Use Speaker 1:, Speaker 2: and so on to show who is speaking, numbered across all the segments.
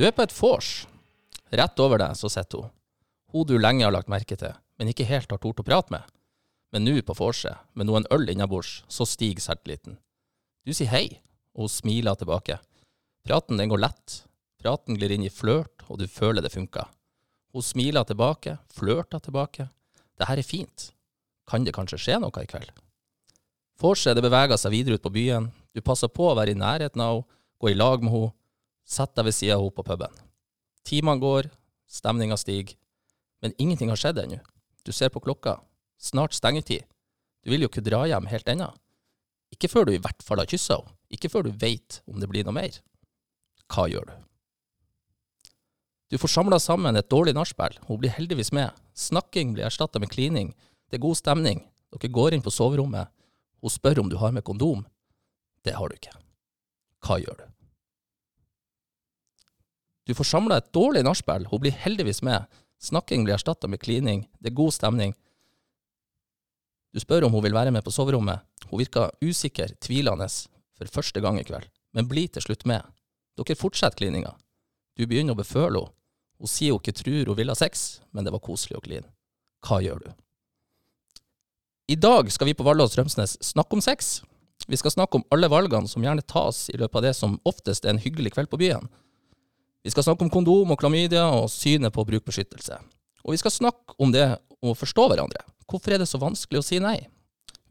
Speaker 1: Du er på et vors. Rett over deg så sitter hun. Hun du lenge har lagt merke til, men ikke helt har tort å prate med. Men nå på vorset, med noen øl innabords, så stiger selvtilliten. Du sier hei, og hun smiler tilbake. Praten den går lett. Praten glir inn i flørt, og du føler det funker. Hun smiler tilbake, flørter tilbake. Det her er fint. Kan det kanskje skje noe i kveld? Vorset beveger seg videre ut på byen. Du passer på å være i nærheten av henne, gå i lag med henne, sett deg ved sida av henne på puben. Timene går, stemninga stiger, men ingenting har skjedd ennå. Du ser på klokka. Snart stengetid. Du vil jo ikke dra hjem helt ennå. Ikke før du i hvert fall har kyssa henne. Ikke før du veit om det blir noe mer. Hva gjør du? Du får samla sammen et dårlig nachspiel. Hun blir heldigvis med. Snakking blir erstatta med klining. Det er god stemning. Dere går inn på soverommet. Hun spør om du har med kondom. Det har du ikke. Hva gjør du? Du får samla et dårlig nachspiel. Hun blir heldigvis med. Snakking blir erstatta med klining. Det er god stemning. Du spør om hun vil være med på soverommet. Hun virker usikker, tvilende, for første gang i kveld, men blir til slutt med. Dere fortsetter klininga. Du begynner å beføle henne. Hun sier hun ikke tror hun vil ha sex, men det var koselig å kline. Hva gjør du? I dag skal vi på Vallås Strømsnes snakke om sex. Vi skal snakke om alle valgene som gjerne tas i løpet av det som oftest er en hyggelig kveld på byen. Vi skal snakke om kondom og klamydia og synet på brukbeskyttelse. Og vi skal snakke om det å forstå hverandre. Hvorfor er det så vanskelig å si nei?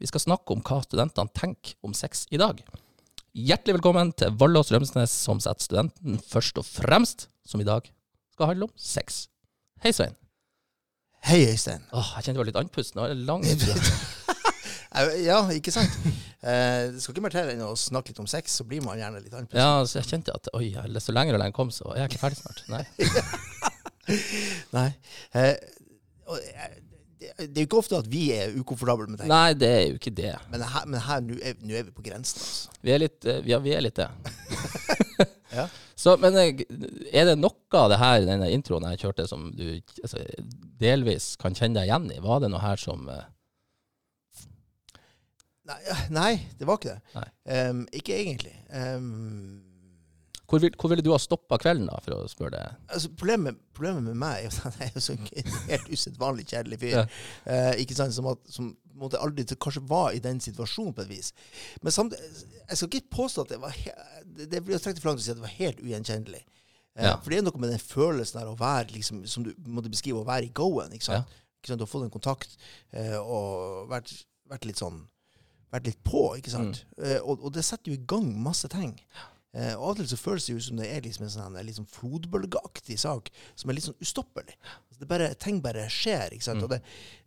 Speaker 1: Vi skal snakke om hva studentene tenker om sex i dag. Hjertelig velkommen til Vallås Rømsnes, som setter studenten først og fremst, som i dag skal handle om sex. Hei, Svein.
Speaker 2: Hei, Øystein.
Speaker 1: Åh, jeg kjente det var litt andpusten. Det var lang intro.
Speaker 2: Eh, Ja, ikke sant? Eh, det skal ikke mer til enn å snakke litt om sex, så blir man gjerne litt andpusten.
Speaker 1: Ja, så jeg kjente at oi, så lenger og lenger kom, så er jeg ikke ferdig snart. Nei.
Speaker 2: Nei. Eh, eh, det, er jo ikke ofte at vi er ukomfortable med ting.
Speaker 1: Nei, det er jo ikke det.
Speaker 2: Men her, nå er, er vi på grensen, altså.
Speaker 1: Vi er litt, eh, ja, vi er litt det.
Speaker 2: Ja.
Speaker 1: Så, men er det noe av det her, denne introen jeg kjørte, som du altså, delvis kan kjenne deg igjen i? Var det noe her som
Speaker 2: Nei, nei, det var ikke det. Um, ikke egentlig. Um,
Speaker 1: hvor, vil, hvor ville du ha stoppa kvelden, da, for å spørre det?
Speaker 2: altså, problemet, problemet med meg er jo at jeg er jo så en helt usedvanlig kjedelig fyr.
Speaker 1: Ja.
Speaker 2: Uh, ikke sant? Som, at, som måtte aldri til- kanskje var i den situasjonen på et vis. Men samtidig, jeg skal ikke påstå at det var det, blir trekke det for langt å si at det var helt ugjenkjennelig. Eh,
Speaker 1: Ja.
Speaker 2: For det er noe med den følelsen der å være, liksom, som du måtte beskrive, å være i go-en. Ikke sant? Ikke sant? Du har fått en kontakt uh, og vært, vært litt sånn vært litt på, ikke sant? Eh, og, og det setter jo i gang masse ting. Eh, og av og til så føles det jo som det er liksom en sånn liksom flodbølgeaktig sak som er litt sånn ustoppelig. Altså det bare, ting bare skjer, ikke sant?
Speaker 1: Mm.
Speaker 2: Og, det,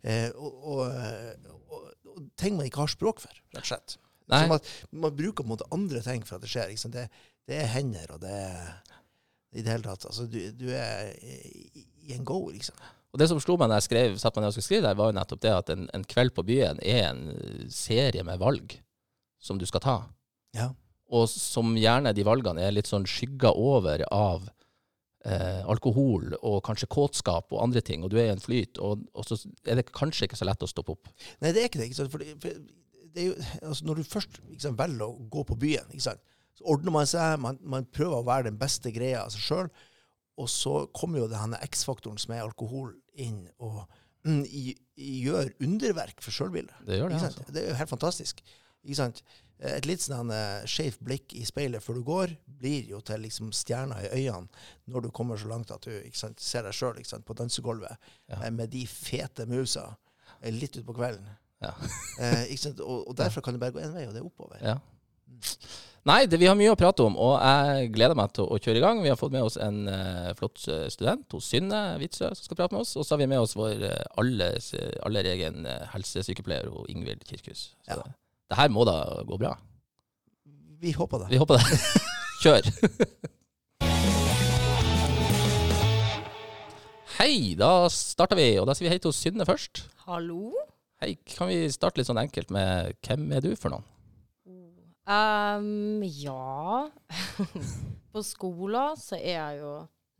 Speaker 2: eh, og, og, og, ting man ikke har språk for, rett og slett. Som at man bruker på en måte andre ting for at det skjer. Ikke sant? Det, det er hender, og det er i det hele tatt. Altså, du, du er i, i en go, liksom.
Speaker 1: Og det som slo meg da jeg skrev, satt meg ned og skulle skrive der, var jo nettopp det at en, en kveld på byen er en eh, serie med valg som du skal ta.
Speaker 2: Ja.
Speaker 1: Og som gjerne de valgene er litt sånn skygga over av eh, alkohol og kanskje kåtskap og andre ting, og du er i en flyt, og, og så er det kanskje ikke så lett å stoppe opp.
Speaker 2: Nei, det er ikke det. ikke sant? For det, er jo, altså når du først sant, velger å gå på byen, så ordner man seg, man, man prøver å være den beste greia av seg sjøl, og så kommer jo denne X-faktoren som er alkohol, inn og mm, i, i, gjør underverk for sjølbildet.
Speaker 1: Det gjør det, altså.
Speaker 2: Det er jo helt fantastisk. Ikke sant? Et litt sånn skeivt blikk i speilet før du går, blir jo til liksom stjerner i øynene når du kommer så langt at du sant, ser deg sjøl på dansegulvet
Speaker 1: Ja.
Speaker 2: eh, med de fete musa eh, litt utpå kvelden.
Speaker 1: Ja.
Speaker 2: Eh? Og, og derfor kan det bare gå én vei, og det er oppover.
Speaker 1: Ja. Nei, det, vi har mye å prate om, og jeg gleder meg til å kjøre i gang. Vi har fått med oss en uh, flott eh, student, hos Synne Witzøe, som skal prate med oss. Og så har vi med oss vår uh, alles, aller egen helsesykepleier, og Ingvild Kirkhus. Så
Speaker 2: Ja.
Speaker 1: det, det her må da gå bra.
Speaker 2: Vi håper det.
Speaker 1: Vi håper det. Kjør! Hei, da starter vi, og da sier vi hei til Synne først.
Speaker 3: Hallo?
Speaker 1: Hei, kan vi starte litt sånn enkelt med hvem er du for noen?
Speaker 3: Ehm, ja På skolen så er jeg jo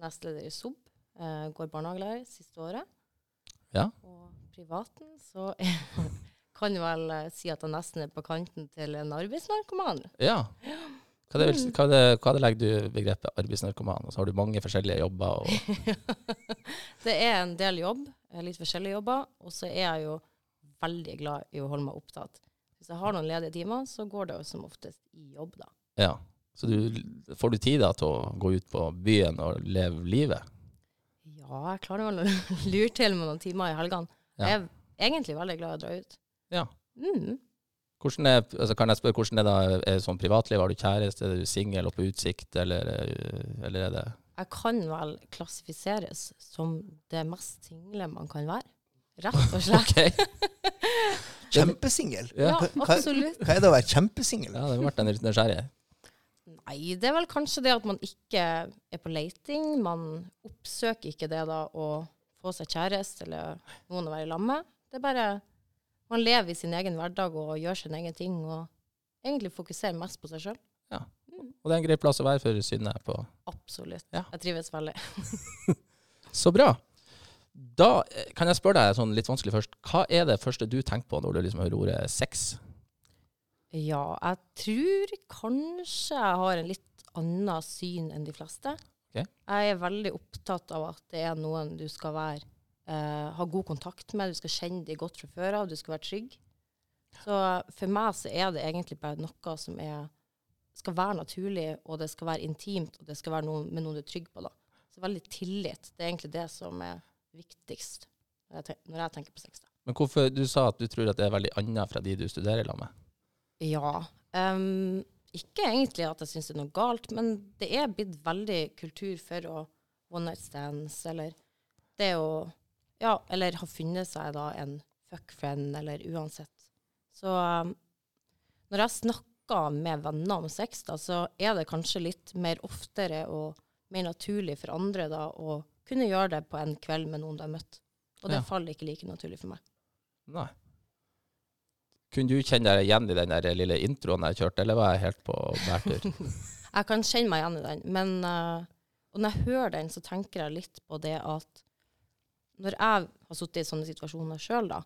Speaker 3: nestleder i SOB. Uh, går barnehagelærer siste året.
Speaker 1: Ja.
Speaker 3: Og privaten så er, kan vel eh, si at jeg nesten er på kanten til en arbeidsnarkoman.
Speaker 1: Ja. Hva, det, hva, det, hva det legger du begrepet arbeidsnarkoman? Og så har du mange forskjellige jobber.
Speaker 3: Det er en del jobb, eh, litt forskjellige jobber, og så er jeg jo veldig glad i å holde meg opptatt. Hvis jeg har noen ledige timer, så går det jo som oftest i jobb, da.
Speaker 1: ja. Så du, får du tid da til å gå ut på byen og leve livet?
Speaker 3: Ja, jeg klarer vel å lure til med noen timer i helgene.
Speaker 1: Ja.
Speaker 3: Jeg er egentlig veldig glad i å dra ut.
Speaker 1: Ja.
Speaker 3: Mm.
Speaker 1: Er, altså kan jeg spørre, hvordan er det da? Er sånn privatliv? Har du kjæreste? Er du singel og på utsikt? Eller, eller er det
Speaker 3: Jeg kan vel klassifiseres som det mest single man kan være. Rett og slett.
Speaker 2: Kjempesingel?
Speaker 1: Ja.
Speaker 3: absolutt.
Speaker 2: Hva-. Hva er det å være kjempesingel?
Speaker 1: Ja, det har vært en litt nysgjerrig.
Speaker 3: Nei, det er vel kanskje det at man ikke er på leiting. Man oppsøker ikke det da å få seg kjæreste eller noen å være i lag med. Det er bare Man lever i sin egen hverdag og gjør sin egen ting og egentlig fokuserer mest på seg sjøl.
Speaker 1: Og det er en grei plass å være for Synne på.
Speaker 3: Absolutt.
Speaker 1: Ja.
Speaker 3: Jeg trives veldig.
Speaker 1: Så bra. Da eh, kan jeg spørre deg sånn litt vanskelig først. Hva er det første du tenker på når du liksom hører ordet sex?
Speaker 3: Ja, jeg tror kanskje jeg har en litt annet syn enn de fleste.
Speaker 1: Okay.
Speaker 3: Jeg er veldig opptatt av at det er noen du skal være, eh, ha god kontakt med, du skal kjenne de godt fra før av, du skal være trygg. Så for meg så er det egentlig bare noe som er, skal være naturlig, og det skal være intimt, og det skal være noe med noen du er trygg på. da. Så veldig tillit. Det er egentlig det som er viktigst når jeg, når jeg tenker på sex. da.
Speaker 1: Men hvorfor, Du sa at du tror at det er veldig annet fra de du studerer lag med.
Speaker 3: Ja. Um, ikke egentlig at jeg syns det er noe galt, men det er blitt veldig kultur for å one night stands, eller det å Ja, eller ha funnet seg da en fuck friend, eller uansett. Så um, når jeg snakker med venner om sex, da, så er det kanskje litt mer oftere og mer naturlig for andre da å kunne gjøre det på en kveld med noen du har møtt. Og det
Speaker 1: Ja.
Speaker 3: faller ikke like naturlig for meg.
Speaker 1: Nei. Kunne du kjenne deg igjen i den der lille introen jeg kjørte, eller var jeg helt på bærtur?
Speaker 3: Jeg kan kjenne meg igjen i den, men uh, når jeg hører den, så tenker jeg litt på det at når jeg har sittet i sånne situasjoner sjøl, da,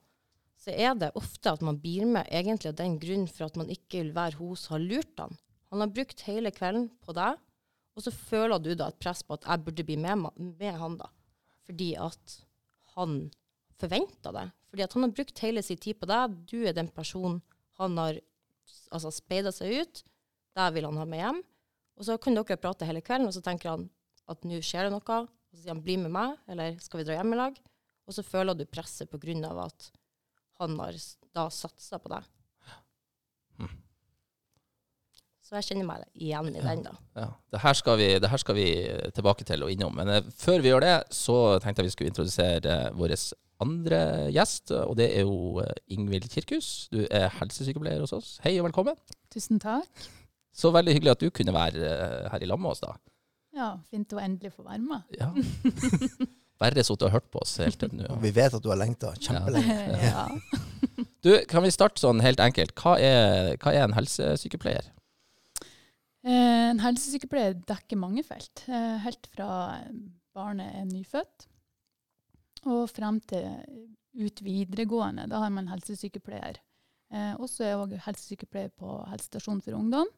Speaker 3: så er det ofte at man blir med egentlig av den grunn for at man ikke vil være hun som har lurt han. Han har brukt hele kvelden på deg, og så føler du da et press på at jeg burde bli med, med han, da. Fordi at han forventa det. Fordi at han har brukt hele sin tid på deg. Du er den personen han har altså, speida seg ut. Der vil han ha med hjem. Og så kan dere prate hele kvelden, og så tenker han at nå skjer det noe. Og så sier han 'bli med meg', eller 'skal vi dra hjem i lag'? Og så føler du presset av at han har da satsa på deg.
Speaker 1: Mm.
Speaker 3: Så jeg kjenner meg igjen i den, da.
Speaker 1: Ja, det her, skal vi, det her skal vi tilbake til og innom. Men eh, før vi gjør det, så tenkte jeg vi skulle introdusere eh, vår andre gjest. Og det er jo eh, Ingvild Kirkhus. Du er helsesykepleier hos oss. Hei og velkommen.
Speaker 4: Tusen takk.
Speaker 1: Så veldig hyggelig at du kunne være eh, her i lag med oss, da.
Speaker 4: Ja, fint å endelig få være med.
Speaker 1: Ja. Bare sittet og hørt på oss helt til nå.
Speaker 2: Ja. vi vet at du har lengta kjempelenge.
Speaker 4: ja.
Speaker 1: Du, kan vi starte sånn helt enkelt? Hva er, hva er en helsesykepleier?
Speaker 4: Eh, En helsesykepleier dekker mange felt. eh, Helt fra barnet er nyfødt og frem til ut videregående. Da har man helsesykepleier. Og Også er jeg også helsesykepleier på helsestasjonen for ungdom.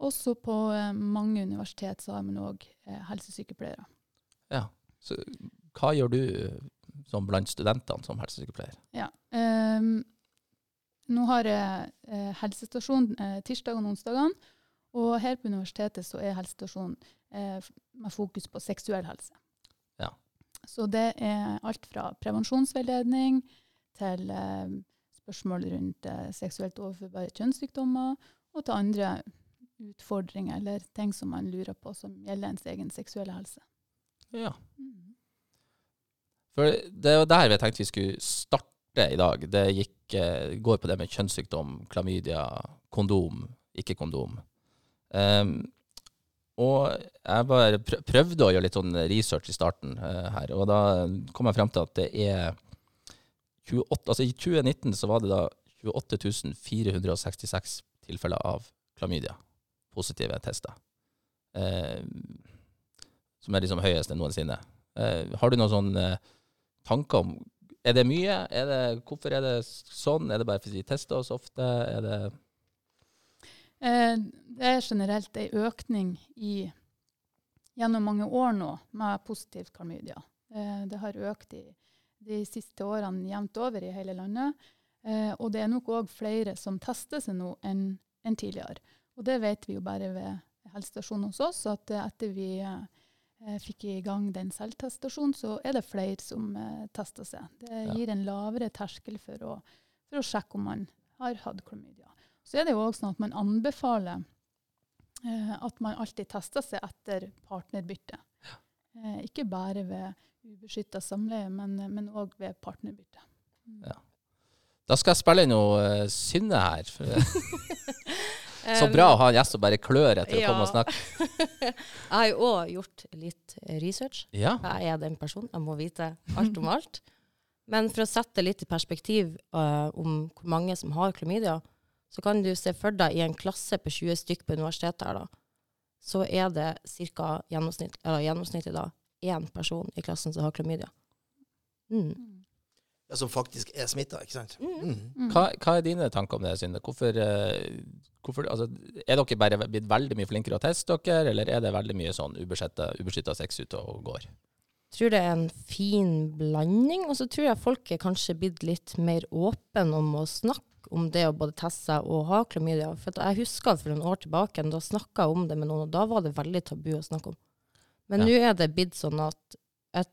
Speaker 4: Også på eh, mange universitet så har man òg helsesykepleiere.
Speaker 1: Ja. Så, hva gjør du eh, som blant studentene som helsesykepleier?
Speaker 4: Ja. um, nå har jeg eh, helsestasjon eh, tirsdag og onsdagene, og her på universitetet så er helsestasjonen eh, med fokus på seksuell helse.
Speaker 1: Ja.
Speaker 4: Så det er alt fra prevensjonsveiledning til eh, spørsmål rundt eh, seksuelt overførbare kjønnssykdommer, og til andre utfordringer eller ting som man lurer på som gjelder ens egen seksuelle helse.
Speaker 1: Ja.
Speaker 4: Mm.
Speaker 1: For det var der vi tenkte vi skulle starte i dag. Det gikk, eh, går på det med kjønnssykdom, klamydia, kondom, ikke kondom. Ehm, og jeg bare prøvde å gjøre litt sånn research i starten uh, her, og da kom jeg frem til at det er 28, altså I 2019 så var det da 28 466 tilfeller av klamydia, positive tester. uh, som er liksom høyest noensinne. Uh, har du noen sånne eh, tanker om Er det mye? Er det, hvorfor er det sånn? Er det bare fordi de tester oss ofte? Er det
Speaker 4: det er generelt ei økning i, gjennom mange år nå med positivt klamydia. Eh, det har økt i, de siste årene jevnt over i hele landet. Eh, og det er nok òg flere som tester seg nå enn enn tidligere. Og det vet vi jo bare ved helsestasjonen hos oss, at eh, etter vi eh, fikk i gang den selvtestasjonen, så er det flere som eh, tester seg. Det gir en lavere terskel for å, for å sjekke om man har hatt klamydia. Så er det jo òg sånn at man anbefaler eh, at man alltid tester seg etter partnerbytte. Eh, ikke bare ved ubeskytta samleie, men òg ved partnerbytte. Mm.
Speaker 1: Ja. Da skal jeg spille inn noe uh, Synne her. Så bra å ha en gjest som bare klør etter å komme og snakke.
Speaker 3: Jeg har jo òg gjort litt research.
Speaker 1: Ja.
Speaker 3: Jeg er den personen. Jeg må vite alt om alt. Men for å sette litt i perspektiv uh, om hvor mange som har klamydia, så kan du se for deg i en klasse på 20 stykk på universitetet her, da, så er det ca. Gjennomsnitt, gjennomsnittlig da, én person i klassen som har klamydia. Mm.
Speaker 2: Ja, som faktisk er smitta, ikke sant?
Speaker 3: Mm.
Speaker 2: Mm.
Speaker 4: Mm.
Speaker 1: Hva, hva er dine tanker om det, Synne? Hvorfor, eh, hvorfor altså, Er dere bare blitt veldig mye flinkere å teste dere, eller er det veldig mye sånn ubeskytta sex ute og går?
Speaker 3: Jeg tror det er en fin blanding, og så tror jeg folk er kanskje blitt litt mer åpne om å snakke om det å både teste seg og ha klamydia. For jeg husker for noen år tilbake, da snakka jeg om det med noen, og da var det veldig tabu å snakke om. Men
Speaker 1: Ja.
Speaker 3: nå er det blitt sånn at et,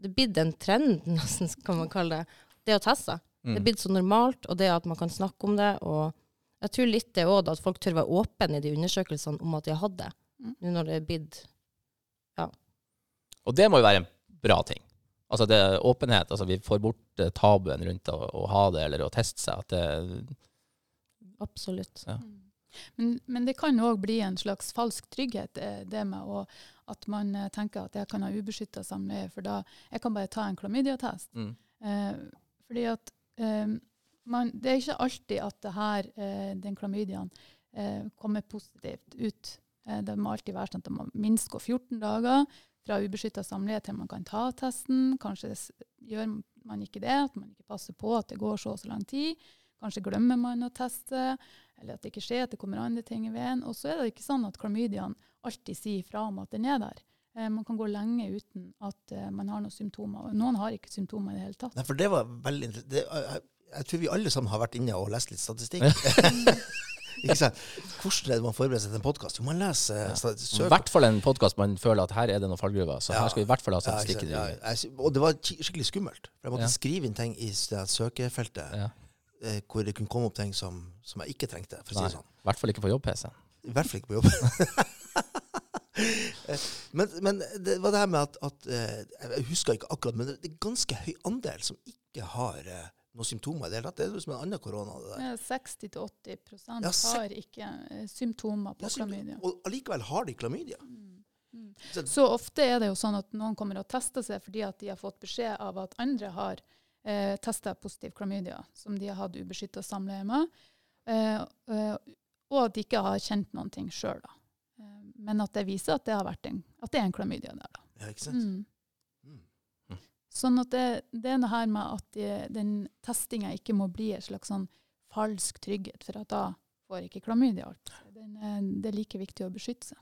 Speaker 3: det er blitt en trend, nesten, kan man kalle det, det å teste seg. Det er
Speaker 1: Mm.
Speaker 3: blitt så normalt, og det at man kan snakke om det. Og jeg tror litt det òg, at folk tør være åpne i de undersøkelsene om at de har hatt det.
Speaker 4: Mm.
Speaker 3: Nå når det er blitt
Speaker 1: Og det må jo være en bra ting. Altså det er åpenhet. altså Vi får bort eh, tabuen rundt å, å ha det eller å teste seg. At det,
Speaker 3: Absolutt.
Speaker 1: Ja.
Speaker 4: Mm. Men, men det kan òg bli en slags falsk trygghet, eh, det med å, at man eh, tenker at jeg kan ha ubeskytta samleie, for da jeg kan bare ta en klamydiatest.
Speaker 1: mm.
Speaker 4: Eh, fordi at eh, man, det er ikke alltid at det her, eh, den klamydiaen eh, kommer positivt ut. Det må alltid være sånn at det må minst gå 14 dager fra ubeskytta samleie til man kan ta testen. Kanskje gjør man ikke det, at man ikke passer på at det går så og så lang tid. Kanskje glemmer man å teste, eller at det ikke skjer, at det kommer andre ting i veien. Og så er det ikke sånn at klamydiaen alltid sier fra om at den er der. Eh, man kan gå lenge uten at eh, man har noen symptomer. Og Noen har ikke symptomer i det hele tatt.
Speaker 2: Nei, for det var veldig interessant. Jeg, jeg tror vi alle sammen har vært inne og lest litt statistikk. ikke sant? Hvordan er det man forbereder seg til en podkast? Jo, man leser
Speaker 1: Ja.
Speaker 2: sta-
Speaker 1: I hvert fall en podkast man føler at her er det noen fallgruver. Så
Speaker 2: Ja.
Speaker 1: her skal vi i hvert fall ha
Speaker 2: Ja,
Speaker 1: statistikken.
Speaker 2: sant? Ja, og det var skikkelig skummelt. For jeg måtte
Speaker 1: Ja.
Speaker 2: skrive inn ting i søkefeltet
Speaker 1: Ja.
Speaker 2: eh, hvor det kunne komme opp ting som, som jeg ikke trengte. for å si det sånn.
Speaker 1: I hvert fall ikke på jobb-PC.
Speaker 2: I hvert fall ikke på jobb. men, men det var det her med at, at eh, Jeg husker ikke akkurat, men det er ganske høy andel som ikke har eh, noen symptomer i det hele tatt. Det er som en annen korona. det der.
Speaker 4: Eh, 60-80
Speaker 2: Ja,
Speaker 4: har ikke eh, symptomer på
Speaker 2: Ja,
Speaker 4: klamydia.
Speaker 2: Og allikevel har de klamydia.
Speaker 4: Mm. Mm.
Speaker 2: Så-
Speaker 4: Så ofte er det jo sånn at noen kommer og tester seg fordi at de har fått beskjed av at andre har eh, testa positiv klamydia, som de har hatt ubeskytta samleie med, eh, eh, og at de ikke har kjent noen ting sjøl. Eh, men at det viser at det, har vært en, at det er en klamydia der. da.
Speaker 2: Ja, ikke sant?
Speaker 4: Mm. Sånn at det, det er noe her med at de, den testinga ikke må bli en slags sånn falsk trygghet, for at da får ikke klamydia alt. Den, det er like viktig å beskytte seg.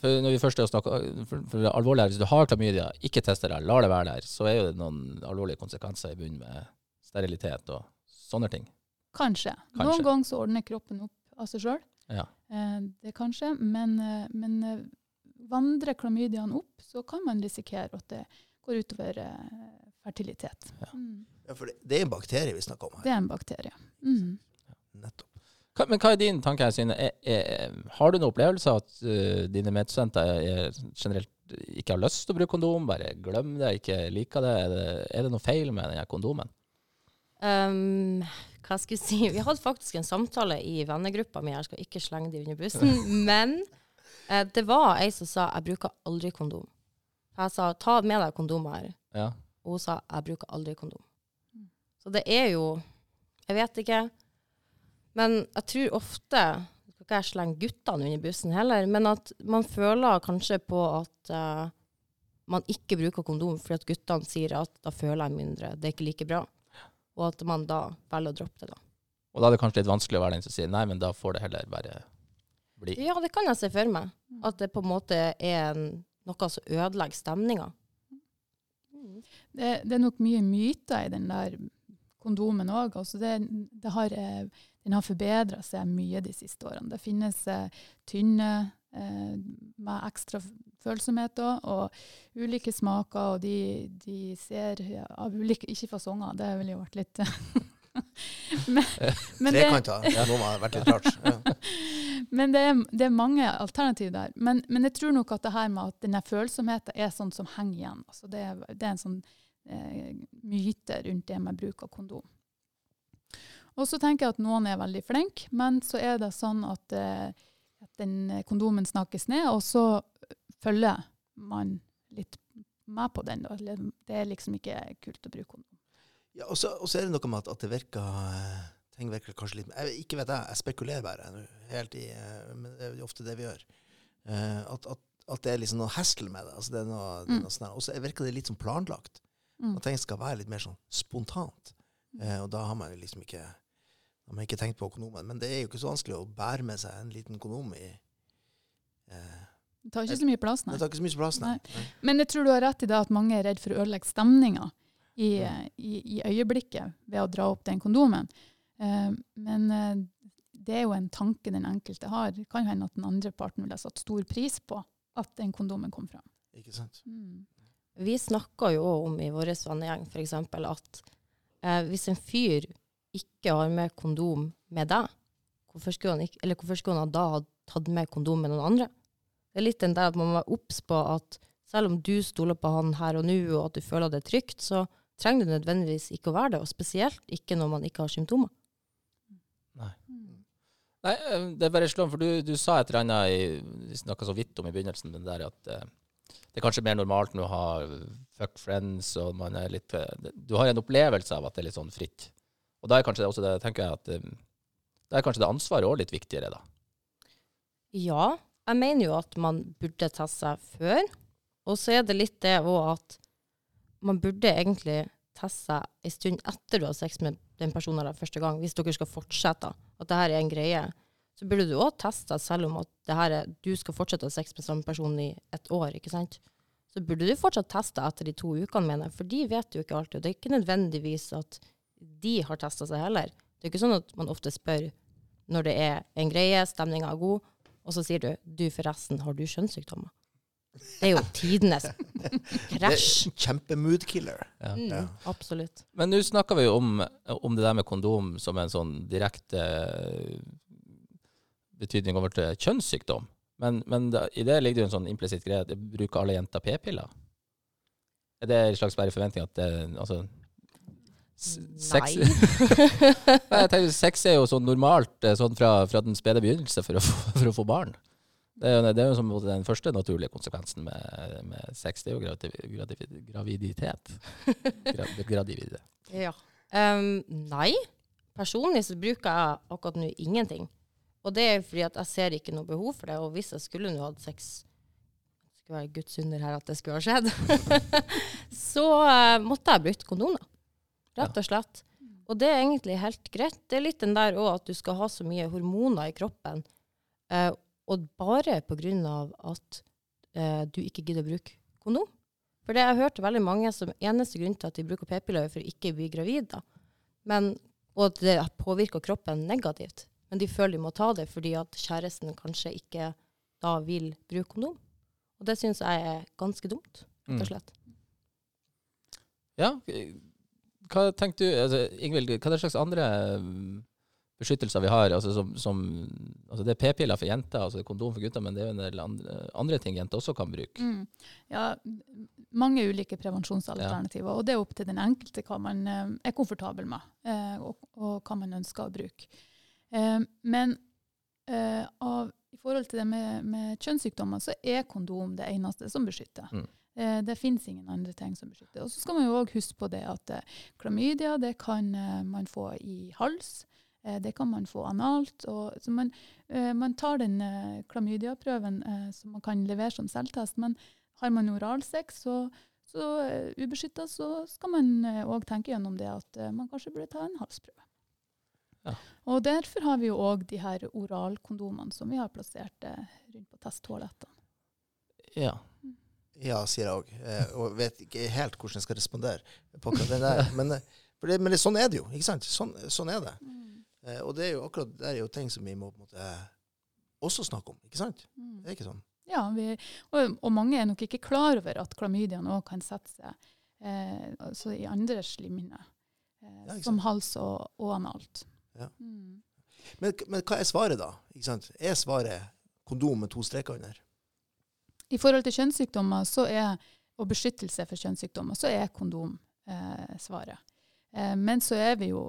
Speaker 1: For når vi først er å snakke for, for det alvorlige er, Hvis du har klamydia, ikke tester deg, lar det være der, så er jo det noen alvorlige konsekvenser i bunnen med sterilitet og sånne ting.
Speaker 4: Kanskje.
Speaker 1: Kanskje.
Speaker 4: Noen ganger så ordner kroppen opp av seg sjøl.
Speaker 1: Ja.
Speaker 4: Eh, det kanskje. Men, eh, men eh, vandrer klamydiaen opp, så kan man risikere at det går utover eh, fertilitet.
Speaker 1: Ja.
Speaker 4: Mm.
Speaker 2: Ja, for det, det er en bakterie vi snakker om her.
Speaker 4: Det er en bakterie. Mm.
Speaker 2: Nettopp.
Speaker 1: Hva, men hva er din tanke her, Synne? Er, er, har du noen opplevelse av at uh, dine medstudenter er, generelt ikke har lyst til å bruke kondom, bare glem det, ikke liker det? Er det, er det noe feil med den kondomen?
Speaker 3: Um, hva skal jeg si? Vi hadde faktisk en samtale i vennegruppa mi. Jeg skal ikke slenge de under bussen. Men uh, det var ei som sa 'jeg bruker aldri kondom'. Jeg sa 'ta med deg kondom her'.
Speaker 1: Ja.
Speaker 3: Og hun sa 'jeg bruker aldri kondom'.
Speaker 4: Mm.
Speaker 3: Så det er jo Jeg vet ikke. Men jeg tror ofte Skal ikke jeg slenge guttene under bussen heller, men at man føler kanskje på at uh, man ikke bruker kondom fordi at guttene sier at da føler jeg mindre, det er ikke like bra. Og at man da velger å droppe det, da.
Speaker 1: Og da er det kanskje litt vanskelig å være den som sier nei, men da får det heller bare bli.
Speaker 3: Ja, det kan jeg se for meg. At det på en måte er en, noe som ødelegger stemninga.
Speaker 4: Det, det er nok mye myter i den der kondomen òg. Altså det, det har, eh, den har forbedra seg mye de siste årene. Det finnes eh, tynne eh, med ekstra følsomhet òg, og ulike smaker, og de, de ser ja, av ulike Ikke fasonger, det ville jo vært litt men, men det.
Speaker 2: Ja, nå må ha vært litt rart. Ja.
Speaker 4: men det er, det er mange alternativ der. Men, men jeg tror nok at det her med at denne følsomheten er sånn som henger igjen. Altså det, er, det er en sånn eh, myte rundt det med bruk av kondom. Og så tenker jeg at noen er veldig flinke, men så er det sånn at, eh, at den kondomen snakkes ned, og så følger man litt med på den. Det er liksom ikke kult å bruke kondom.
Speaker 2: Ja, og så er det noe med at, at det virker eh, Ting virker kanskje litt jeg, Ikke vet jeg, jeg spekulerer bare. nå, Helt i, eh, men det er jo ofte det vi gjør. Eh, at, at, at det er liksom noe hestel med det. altså det er noe, det er
Speaker 4: Mm.
Speaker 2: noe sånn. Og så virker det litt sånn planlagt.
Speaker 4: Mm.
Speaker 2: At ting skal være litt mer sånn spontant. Eh, og da har man liksom ikke da har man ikke tenkt på økonomen. Men det er jo ikke så vanskelig å bære med seg en liten kondom i eh,
Speaker 4: Det tar ikke så mye plass, nei.
Speaker 2: Det tar ikke så mye plass, nei. nei.
Speaker 4: Men jeg tror du har rett i det at mange er redd for å ødelegge stemninga i, i, i øyeblikket ved å dra opp den kondomen. Eh, men eh, det er jo en tanke den enkelte har. Det kan jo hende at den andre parten ville ha satt stor pris på at den kondomen kom fram.
Speaker 2: Ikke sant?
Speaker 4: Mm.
Speaker 3: Vi snakker jo om i vår vennegjeng f.eks. at eh, hvis en fyr ikke har med kondom med deg, hvorfor skulle han, ikke, eller hvorfor skulle han da ha tatt med kondom med noen andre? Det er litt den der at man må være obs på at selv om du stoler på han her og nå, og at du føler det er trygt, så trenger det nødvendigvis ikke å være det, og spesielt ikke når man ikke har symptomer.
Speaker 4: Mm.
Speaker 1: Nei, eh, det er bare slående, for du, du sa et eller annet i, Vi snakka så vidt om i begynnelsen, den der at eh, det er kanskje mer normalt nå å ha fuck friends, og man er litt eh, Du har en opplevelse av at det er litt sånn fritt. Og da er kanskje det også det, tenker jeg at eh, Da er kanskje det ansvaret òg litt viktigere, da.
Speaker 3: Ja, jeg mener jo at man burde teste seg før. Og så er det litt det òg at man burde egentlig teste seg en stund etter du har sex med den personen der første gang, hvis dere skal fortsette, at det her er en greie. Så burde du òg teste selv om at her er, du skal fortsette å ha sex med samme person i et år, ikke sant. Så burde du fortsatt teste etter de to ukene, mener jeg, for de vet jo ikke alltid. Og det er ikke nødvendigvis at de har testa seg heller. Det er ikke sånn at man ofte spør når det er en greie, stemninga er god, og så sier du du forresten, har du kjønnssykdommer? Det er jo tidenes krasj.
Speaker 2: Kjempemoodkiller.
Speaker 1: Ja.
Speaker 3: Mm,
Speaker 2: Ja.
Speaker 3: absolutt.
Speaker 1: Men nå snakker vi jo om, om det der med kondom som en sånn direkte eh, betydning over til kjønnssykdom. Men, men da, i det ligger det jo en sånn implisitt greie. at Bruker alle jenter p-piller? Er det en slags bare forventning at det Altså sex,
Speaker 3: Nei.
Speaker 1: Nei, jeg tenker, sex er jo sånn normalt eh, sånn fra, fra den spede begynnelse for å for å få barn. Det er det er jo som den første naturlige konsekvensen med, med sex. Det er jo gravid, gravid, graviditet. Gra, graviditet.
Speaker 3: Ja. Um, nei. Personlig så bruker jeg akkurat nå ingenting. Og det er fordi at jeg ser ikke noe behov for det. Og hvis jeg skulle nå hatt sex Det skulle være Guds under her at det skulle ha skjedd. så uh, måtte jeg brukt kondomer. Rett og slett. Og det er egentlig helt greit. Det er litt den der òg at du skal ha så mye hormoner i kroppen. Eh, og bare av at eh, du ikke gidder å bruke kondom. For det jeg hørte hørt veldig mange som eneste grunn til at de bruker p-piller, er for å ikke bli gravid. da. Men, og at det påvirker kroppen negativt. Men de føler de må ta det fordi at kjæresten kanskje ikke da vil bruke kondom. Og det syns jeg er ganske dumt, rett og slett.
Speaker 1: Ja, hva tenker du, altså, Ingvild, hva slags andre mm, beskyttelser vi har? Altså, som, som, altså det er p-piller for jenter, altså det kondom for gutter, men det er jo en del andre, andre ting jenter også kan bruke.
Speaker 4: Mm. Ja, mange ulike prevensjonsalternativer, og det er opp til den enkelte hva man eh, er komfortabel med, eh, og, og hva man ønsker å bruke. Eh, men av, i forhold til det med, med kjønnssykdommer, så er kondom det eneste som beskytter.
Speaker 1: Mm.
Speaker 4: Det finnes ingen andre ting som beskytter. Og så skal man jo òg huske på det at klamydia det kan man få i hals. Eh, det kan man få analt. Og, så man, eh, man tar den eh, klamydiaprøven eh, som man kan levere som selvtest. Men har man oralsex, så, så ubeskytta, så skal man òg tenke gjennom det at man kanskje burde ta en halsprøve.
Speaker 1: Ja.
Speaker 4: Og derfor har vi jo òg de her oralkondomene som vi har plassert rundt på testtoalettene.
Speaker 1: Ja.
Speaker 2: Ja, sier jeg òg. Eh, og vet ikke helt hvordan jeg skal respondere på akkurat det der. Men, men sånn er det jo. ikke sant? Sånn, sånn er det. Eh, og det er jo akkurat det er jo ting som vi må på en måte også snakke om. ikke sant?
Speaker 4: Mm.
Speaker 2: Det er ikke sånn.
Speaker 4: Ja, vi, og, og mange er nok ikke klar over at klamydiaen òg kan sette seg eh, altså i andre slimhinner, eh, som hals og, og analt.
Speaker 2: Ja.
Speaker 4: Mm.
Speaker 2: Men, men hva er svaret, da? Er svaret kondom med to streker under?
Speaker 4: I forhold til kjønnssykdommer så er, og beskyttelse for kjønnssykdommer, så er kondom eh, svaret. Eh, men så er vi jo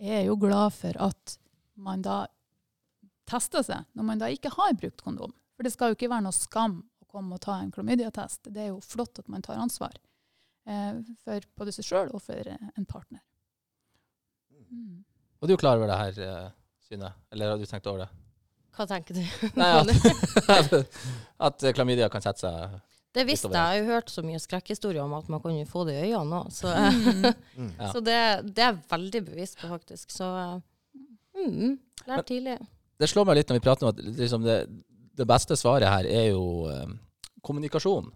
Speaker 4: eh, er jo glad for at man da tester seg når man da ikke har brukt kondom. For det skal jo ikke være noe skam å komme og ta en klamydiatest. Det er jo flott at man tar ansvar eh, for både seg sjøl og for eh, en partner. Mm.
Speaker 1: Og du er klar over det her, eh, Synne? Eller har du tenkt over det?
Speaker 3: Hva tenker du?
Speaker 1: Nei, at, at klamydia kan sette seg
Speaker 3: Det visste jeg. Jeg har jo hørt så mye skrekkhistorier om at man kan jo få det i øynene òg. Så,
Speaker 4: Mm.
Speaker 2: Mm.
Speaker 3: Så det, det er jeg veldig bevisst på, faktisk. Så mm,
Speaker 1: Men-
Speaker 3: lær tidlig.
Speaker 1: Det slår meg litt når vi prater om at liksom det, det beste svaret her er jo eh, kommunikasjon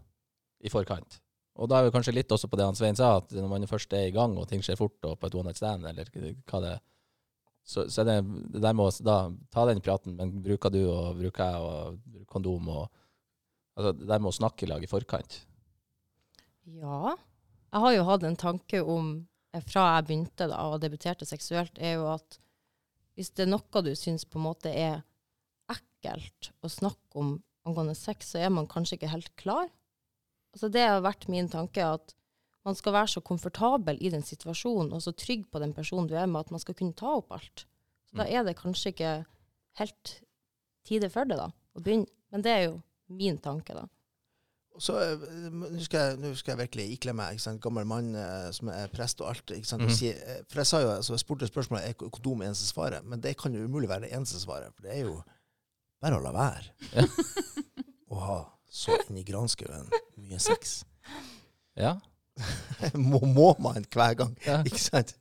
Speaker 1: i forkant. Og da er vi kanskje litt også på det han Svein sa, at når man først er i gang og ting skjer fort og på et one night stand, eller hva det er, så, så er det, det der med å da ta den praten, men bruker du og bruker jeg og kondom og altså Det der med å snakke i lag i forkant.
Speaker 3: Ja. Jeg har jo hatt en tanke om, eh, fra jeg begynte da, og debuterte seksuelt, er jo at hvis det er noe du syns på en måte er ekkelt å snakke om angående sex, så er man kanskje ikke helt klar. Altså det har vært min tanke at man skal være så komfortabel i den situasjonen, og så trygg på den personen du er med, at man skal kunne ta opp alt. Så da
Speaker 1: Mm.
Speaker 3: er det kanskje ikke helt tide for det, da, å begynne. Men det er jo min tanke, da.
Speaker 2: Så, eh, Nå skal, jeg- skal jeg virkelig ikle meg. ikke sant? Gammel mann eh, som er prest og alt. ikke sant? Si, eh, for jeg sa jo, altså, jeg spurte spørsmålet er kondom eneste svaret, men det kan jo umulig være det eneste svaret. For det er jo bare å la være
Speaker 1: Ja.
Speaker 2: å ha så inn i granskauen mye sex.
Speaker 1: Ja.
Speaker 2: må, må man hver gang,
Speaker 1: Ja.
Speaker 2: ikke sant?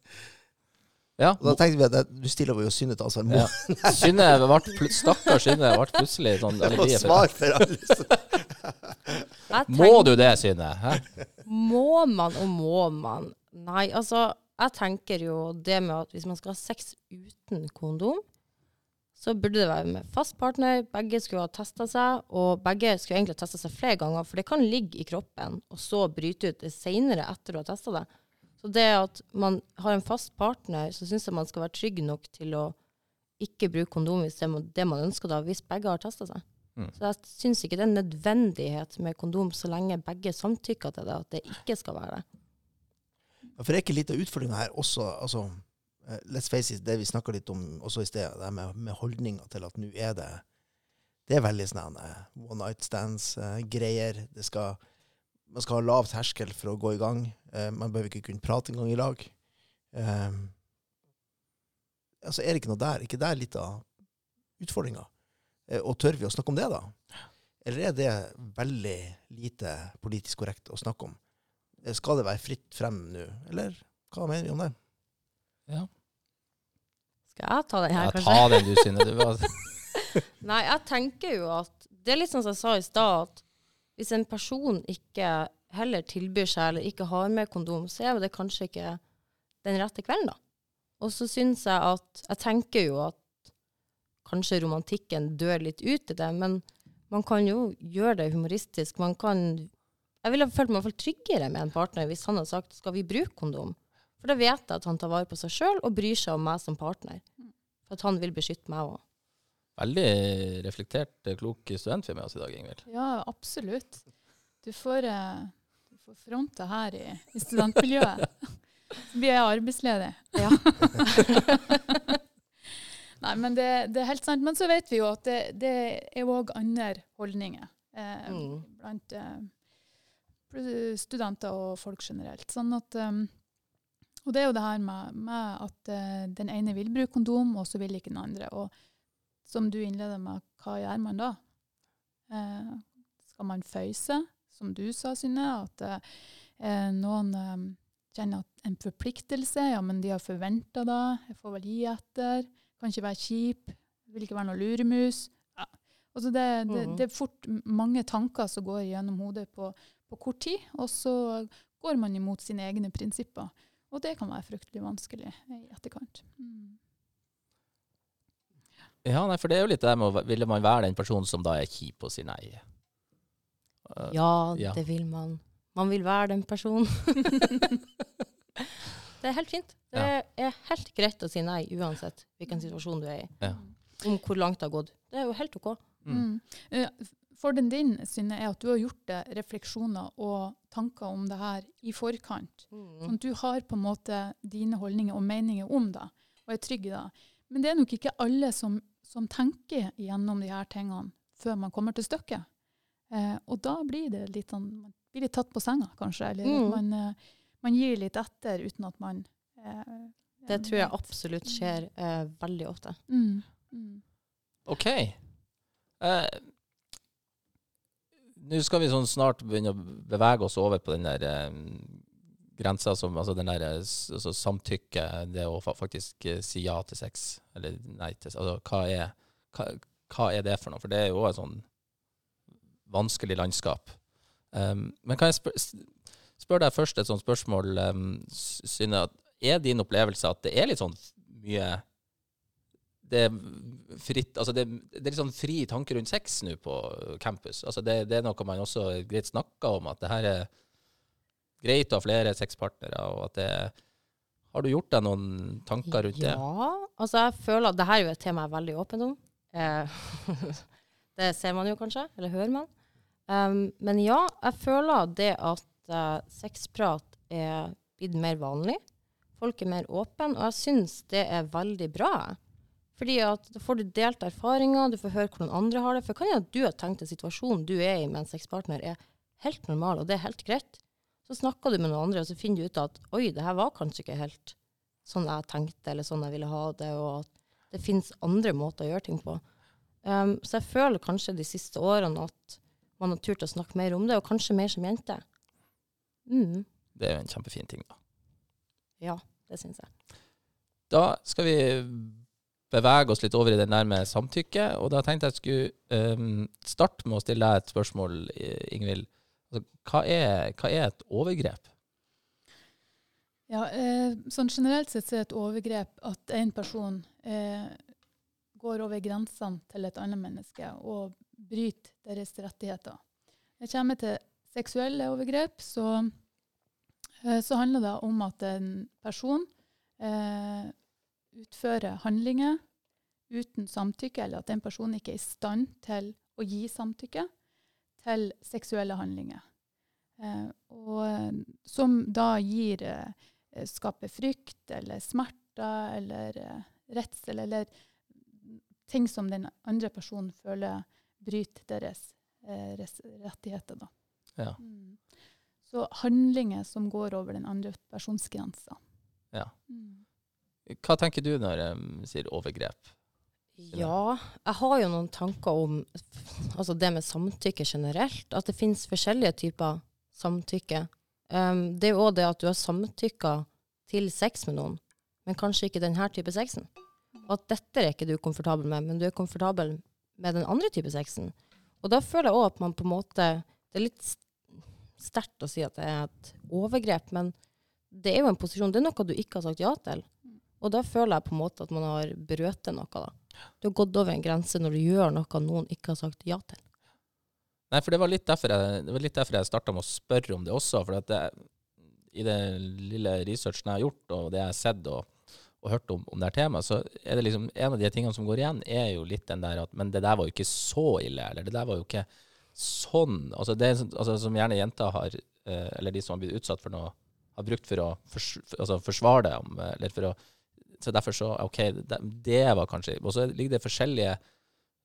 Speaker 1: Ja.
Speaker 2: Og da tenkte vi at du stiller jo Synne til ansvar. Må
Speaker 1: Ja. Synne ble Stakkars Synne ble plutselig sånn
Speaker 2: må
Speaker 1: alibi for
Speaker 2: alle. som-
Speaker 1: Må du det, Synne? Hæ?
Speaker 3: Må man og må man? Nei, altså, jeg tenker jo det med at hvis man skal ha sex uten kondom, så burde det være med fast partner. Begge skulle ha testa seg, og begge skulle egentlig ha testa seg flere ganger, for det kan ligge i kroppen, og så bryte ut det seinere etter du har testa det. Så det at man har en fast partner, så syns jeg man skal være trygg nok til å ikke bruke kondom hvis det er det man ønsker, da, hvis begge har testa seg.
Speaker 1: Mm.
Speaker 3: Så jeg syns ikke det er en nødvendighet med kondom så lenge begge samtykker til det, at det ikke skal være det.
Speaker 2: Ja, For det er ikke litt av utfordringa her også altså, eh, Let's face it, det vi snakka litt om også i sted, det her med, med holdninga til at nå er det Det er veldig sånn eh, one night stands-greier. det skal Man skal ha lav terskel for å gå i gang. Eh, man behøver ikke kunne prate engang i lag. Eh, altså, er det ikke noe der? ikke der litt av utfordringa? Eh, og tør vi å snakke om det, da? Eller er det veldig lite politisk korrekt å snakke om? Skal det være fritt frem nå, eller hva mener vi om det?
Speaker 1: Ja.
Speaker 3: Skal jeg ta den her,
Speaker 1: ja,
Speaker 3: kanskje?
Speaker 1: ta den du, Synne.
Speaker 3: Nei, jeg tenker jo at Det er litt sånn som jeg sa i stad, at hvis en person ikke heller tilbyr seg eller ikke har med kondom, så er det kanskje ikke den rette kvelden, da. Og så syns jeg at Jeg tenker jo at kanskje romantikken dør litt ut i det, men man kan jo gjøre det humoristisk. Man kan Jeg ville følt meg i hvert fall tryggere med en partner hvis han hadde sagt skal vi bruke kondom. For da vet jeg at han tar vare på seg sjøl og bryr seg om meg som partner. For at han vil beskytte meg òg.
Speaker 1: Veldig reflektert, klok student vi har med oss i dag, Ingvild.
Speaker 4: Ja, absolutt. Du får, eh, du får fronte her i, i studentmiljøet. Så blir jeg arbeidsledig.
Speaker 3: Ja.
Speaker 4: Nei, men det, det er helt sant. Men så vet vi jo at det, det er òg andre holdninger eh,
Speaker 3: Mm.
Speaker 4: blant eh, studenter og folk generelt. Sånn at um, Og det er jo det her med, med at eh, den ene vil bruke kondom, og så vil ikke den andre. Og som du innleder med, hva gjør man da? Eh, skal man føyse, som du sa, Synne? At eh, noen eh, kjenner at en forpliktelse. Ja, men de har forventa det. Jeg får vel gi etter. Kan ikke være kjip. Vil ikke være noe luremus. Ja. Altså det, det,
Speaker 3: Mhm.
Speaker 4: det er fort mange tanker som går gjennom hodet på, på kort tid, og så går man imot sine egne prinsipper. Og det kan være fryktelig vanskelig i etterkant. Mm.
Speaker 1: Ja, nei, for det er jo litt det der med å Ville man være den personen som da er kjip og sier nei? Uh,
Speaker 3: Ja,
Speaker 1: Ja.
Speaker 3: det vil man. Man vil være den personen. det er helt fint. Det er helt greit å si nei uansett hvilken situasjon du er i.
Speaker 1: Ja.
Speaker 3: Om hvor langt det har gått. Det er jo helt OK.
Speaker 4: Mm. Mm. Fordelen din, Synne, er at du har gjort deg refleksjoner og tanker om det her i forkant. Sånn at du har på en måte dine holdninger og meninger om det, og er trygg i det. Men det er nok ikke alle som, som tenker gjennom de her tingene før man kommer til stykket. Eh, og da blir det litt sånn, man blir litt tatt på senga, kanskje. Eller
Speaker 3: Mm.
Speaker 4: man, eh, man gir litt etter uten at man eh,
Speaker 3: Det tror jeg
Speaker 4: vet.
Speaker 3: absolutt skjer eh, veldig ofte.
Speaker 4: Mm. Mm.
Speaker 1: OK. Eh, Nå skal vi sånn snart begynne å bevege oss over på den der eh, grensa som Altså den der eh, altså samtykke, det å faktisk eh, si ja til sex, eller nei til Altså hva er, hva, hva er det for noe? For det er jo et sånn vanskelig landskap. Um, men kan jeg spør, spørre deg først et sånt spørsmål, um, Synne. Er din opplevelse at det er litt sånn mye det er fritt, altså det, det er litt sånn fri tanke rundt sex nå på campus. Altså det, det er noe man også greit snakker om, at det her er greit å ha flere sexpartnere, og at det Har du gjort deg noen tanker rundt det?
Speaker 3: Ja, altså jeg føler at det her er jo et tema jeg er veldig åpen om. Eh, det ser man jo kanskje, eller hører man. Um, men ja, jeg føler det at uh, sexprat er blitt mer vanlig. Folk er mer åpne, og jeg syns det er veldig bra. Fordi at da får du delt erfaringer, du får høre hvordan andre har det. For kan jo at du har tenkt en situasjon du er i med en sexpartner er helt normal, og det er helt greit. Så snakker du med noen andre, og så finner du ut at oi, det her var kanskje ikke helt sånn jeg tenkte, eller sånn jeg ville ha det, og at det finnes andre måter å gjøre ting på. Um, så jeg føler kanskje de siste årene at man har turt å snakke mer om det, og kanskje mer som jente. Mm,
Speaker 1: Det er jo en kjempefin ting, da.
Speaker 3: ja, det syns jeg.
Speaker 1: Da skal vi bevege oss litt over i det nærme samtykke, og da tenkte jeg skulle um, starte med å stille deg et spørsmål, eh, Ingvild. Altså, hva, er, hva er et overgrep?
Speaker 4: Ja, eh, sånn generelt sett så er et overgrep at en person eh, går over grensene til et annet menneske og bryter deres rettigheter. Når det kommer til seksuelle overgrep, så, eh, så handler det om at en person eh, utfører handlinger uten samtykke, eller at en person ikke er i stand til å gi samtykke til seksuelle handlinger. Eh, og eh, som da gir eh, skaper frykt eller smerter eller redsel eller ting som den andre personen føler bryter deres eh, rettigheter. Da.
Speaker 1: Ja.
Speaker 4: Mm. Så handlinger som går over den andre persons grenser.
Speaker 1: Ja.
Speaker 4: Mm.
Speaker 1: Hva tenker du når de sier overgrep?
Speaker 3: Ja, jeg har jo noen tanker om altså det med samtykke generelt. At det finnes forskjellige typer samtykke. Um, det er jo òg det at du har samtykka til sex med noen, men kanskje ikke denne type sexen. Og at dette er ikke du komfortabel med, men du er komfortabel med den andre type sexen. Og da føler jeg òg at man på en måte Det er litt sterkt å si at det er et overgrep, men det er jo en posisjon. Det er noe du ikke har sagt ja til. Og da føler jeg på en måte at man har brøtet noe, da. Du har gått over en grense når du gjør noe noen ikke har sagt ja til.
Speaker 1: Nei, for det var litt derfor jeg, det jeg starta med å spørre om det også. For det, i den lille researchen jeg har gjort, og det jeg har sett og, og hørt om, om det her temaet, så er det liksom en av de tingene som går igjen, er jo litt den der at Men det der var jo ikke så ille, eller det der var jo ikke sånn. Altså, det altså Som gjerne jenter har, eh, eller de som har blitt utsatt for noe, har brukt for å altså forsvare det. Eh, eller for å, så derfor så OK, det, det var kanskje Og så ligger det forskjellige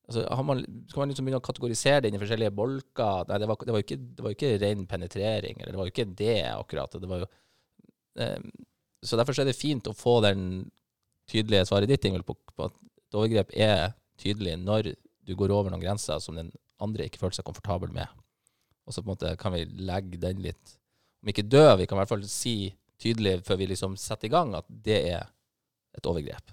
Speaker 1: altså man, Skal man liksom begynne å kategorisere det inn i forskjellige bolker? Nei, det var, det var, jo ikke, det var ikke ren penetrering, eller det var jo ikke det akkurat. Det var jo, um, så derfor så er det fint å få den tydelige svaret ditt, Ingvild, på, på at et overgrep er tydelig når du går over noen grenser som den andre ikke føler seg komfortabel med. Og så på en måte kan vi legge den litt Om ikke død, vi kan i hvert fall si tydelig før vi liksom setter i gang at det er et overgrep.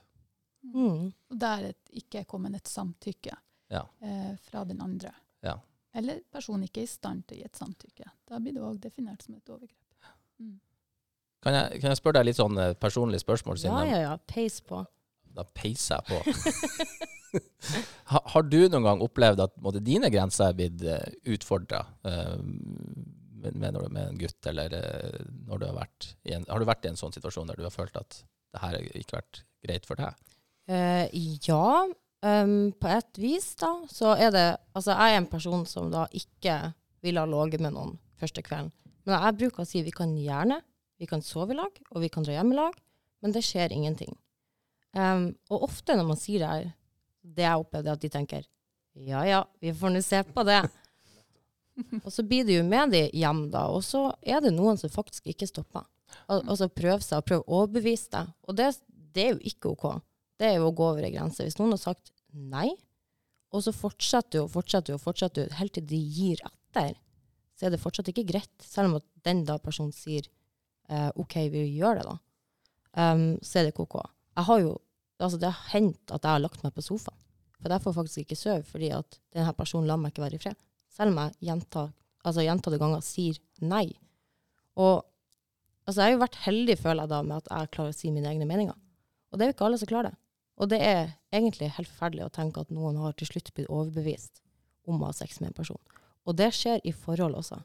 Speaker 3: Mm.
Speaker 4: Og der er ikke kommet et samtykke
Speaker 1: Ja.
Speaker 4: eh, fra den andre.
Speaker 1: Ja.
Speaker 4: Eller personen ikke er i stand til å gi et samtykke. Da blir det òg definert som et overgrep. Mm.
Speaker 1: Kan jeg, kan jeg spørre deg litt sånn personlig personlige spørsmål?
Speaker 3: Ja,
Speaker 1: Siden
Speaker 3: ja, ja. Peis på.
Speaker 1: Da peiser jeg på. ha, har du noen gang opplevd at måtte, dine grenser er blitt uh, utfordra med, med, når du- med en gutt, eller eh, når du har vært i en Har du vært i en sånn situasjon der du har følt at det her har ikke vært greit for deg?
Speaker 3: Uh, ja, um, på et vis da, så er det Altså, jeg er en person som da ikke ville ha ligget med noen første kvelden. Men jeg bruker å si vi kan gjerne, vi kan sove i lag, og vi kan dra hjem i lag, men det skjer ingenting. Um, og ofte når man sier det her, det jeg opplevde, er at de tenker ja ja, vi får nå se på det. og så blir det jo med de hjem, da, og så er det noen som faktisk ikke stopper. Al altså prøve seg, og prøve å overbevise deg. Og det, det er jo ikke OK. Det er jo å gå over en grense. Hvis noen har sagt nei, og så fortsetter du og fortsetter du og fortsetter du helt til de gir etter, så er det fortsatt ikke greit. Selv om at den da personen sier eh, OK, vi gjør det, da. Um, så er det OK. Jeg har jo, altså det har hendt at jeg har lagt meg på sofaen. For jeg får faktisk ikke sove fordi at denne personen lar meg ikke være i fred. Selv om jeg gjentatte altså gjentatte ganger sier nei. Og altså jeg har jo vært heldig, føler jeg da, med at jeg klarer å si mine egne meninger. Og det er jo ikke alle som klarer det. Og det er egentlig helt forferdelig å tenke at noen har til slutt blitt overbevist om å ha sex med en person. Og det skjer i forhold også.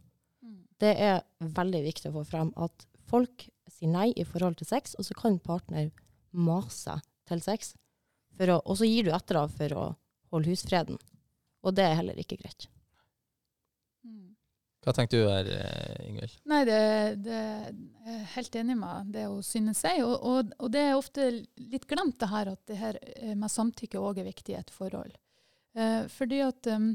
Speaker 4: Mm.
Speaker 3: Det er veldig viktig å få frem at folk sier nei i forhold til sex, og så kan partner mase til sex, for å, og så gir du etter da for å holde husfreden. Og det er heller ikke greit.
Speaker 1: Hva tenker du her, eh, Ingvild?
Speaker 4: Nei, det, det jeg er helt enig med det hun synes sier. Og, og, og det er ofte litt glemt det her at det her eh, med samtykke òg er viktig i et forhold. Eh, fordi at um,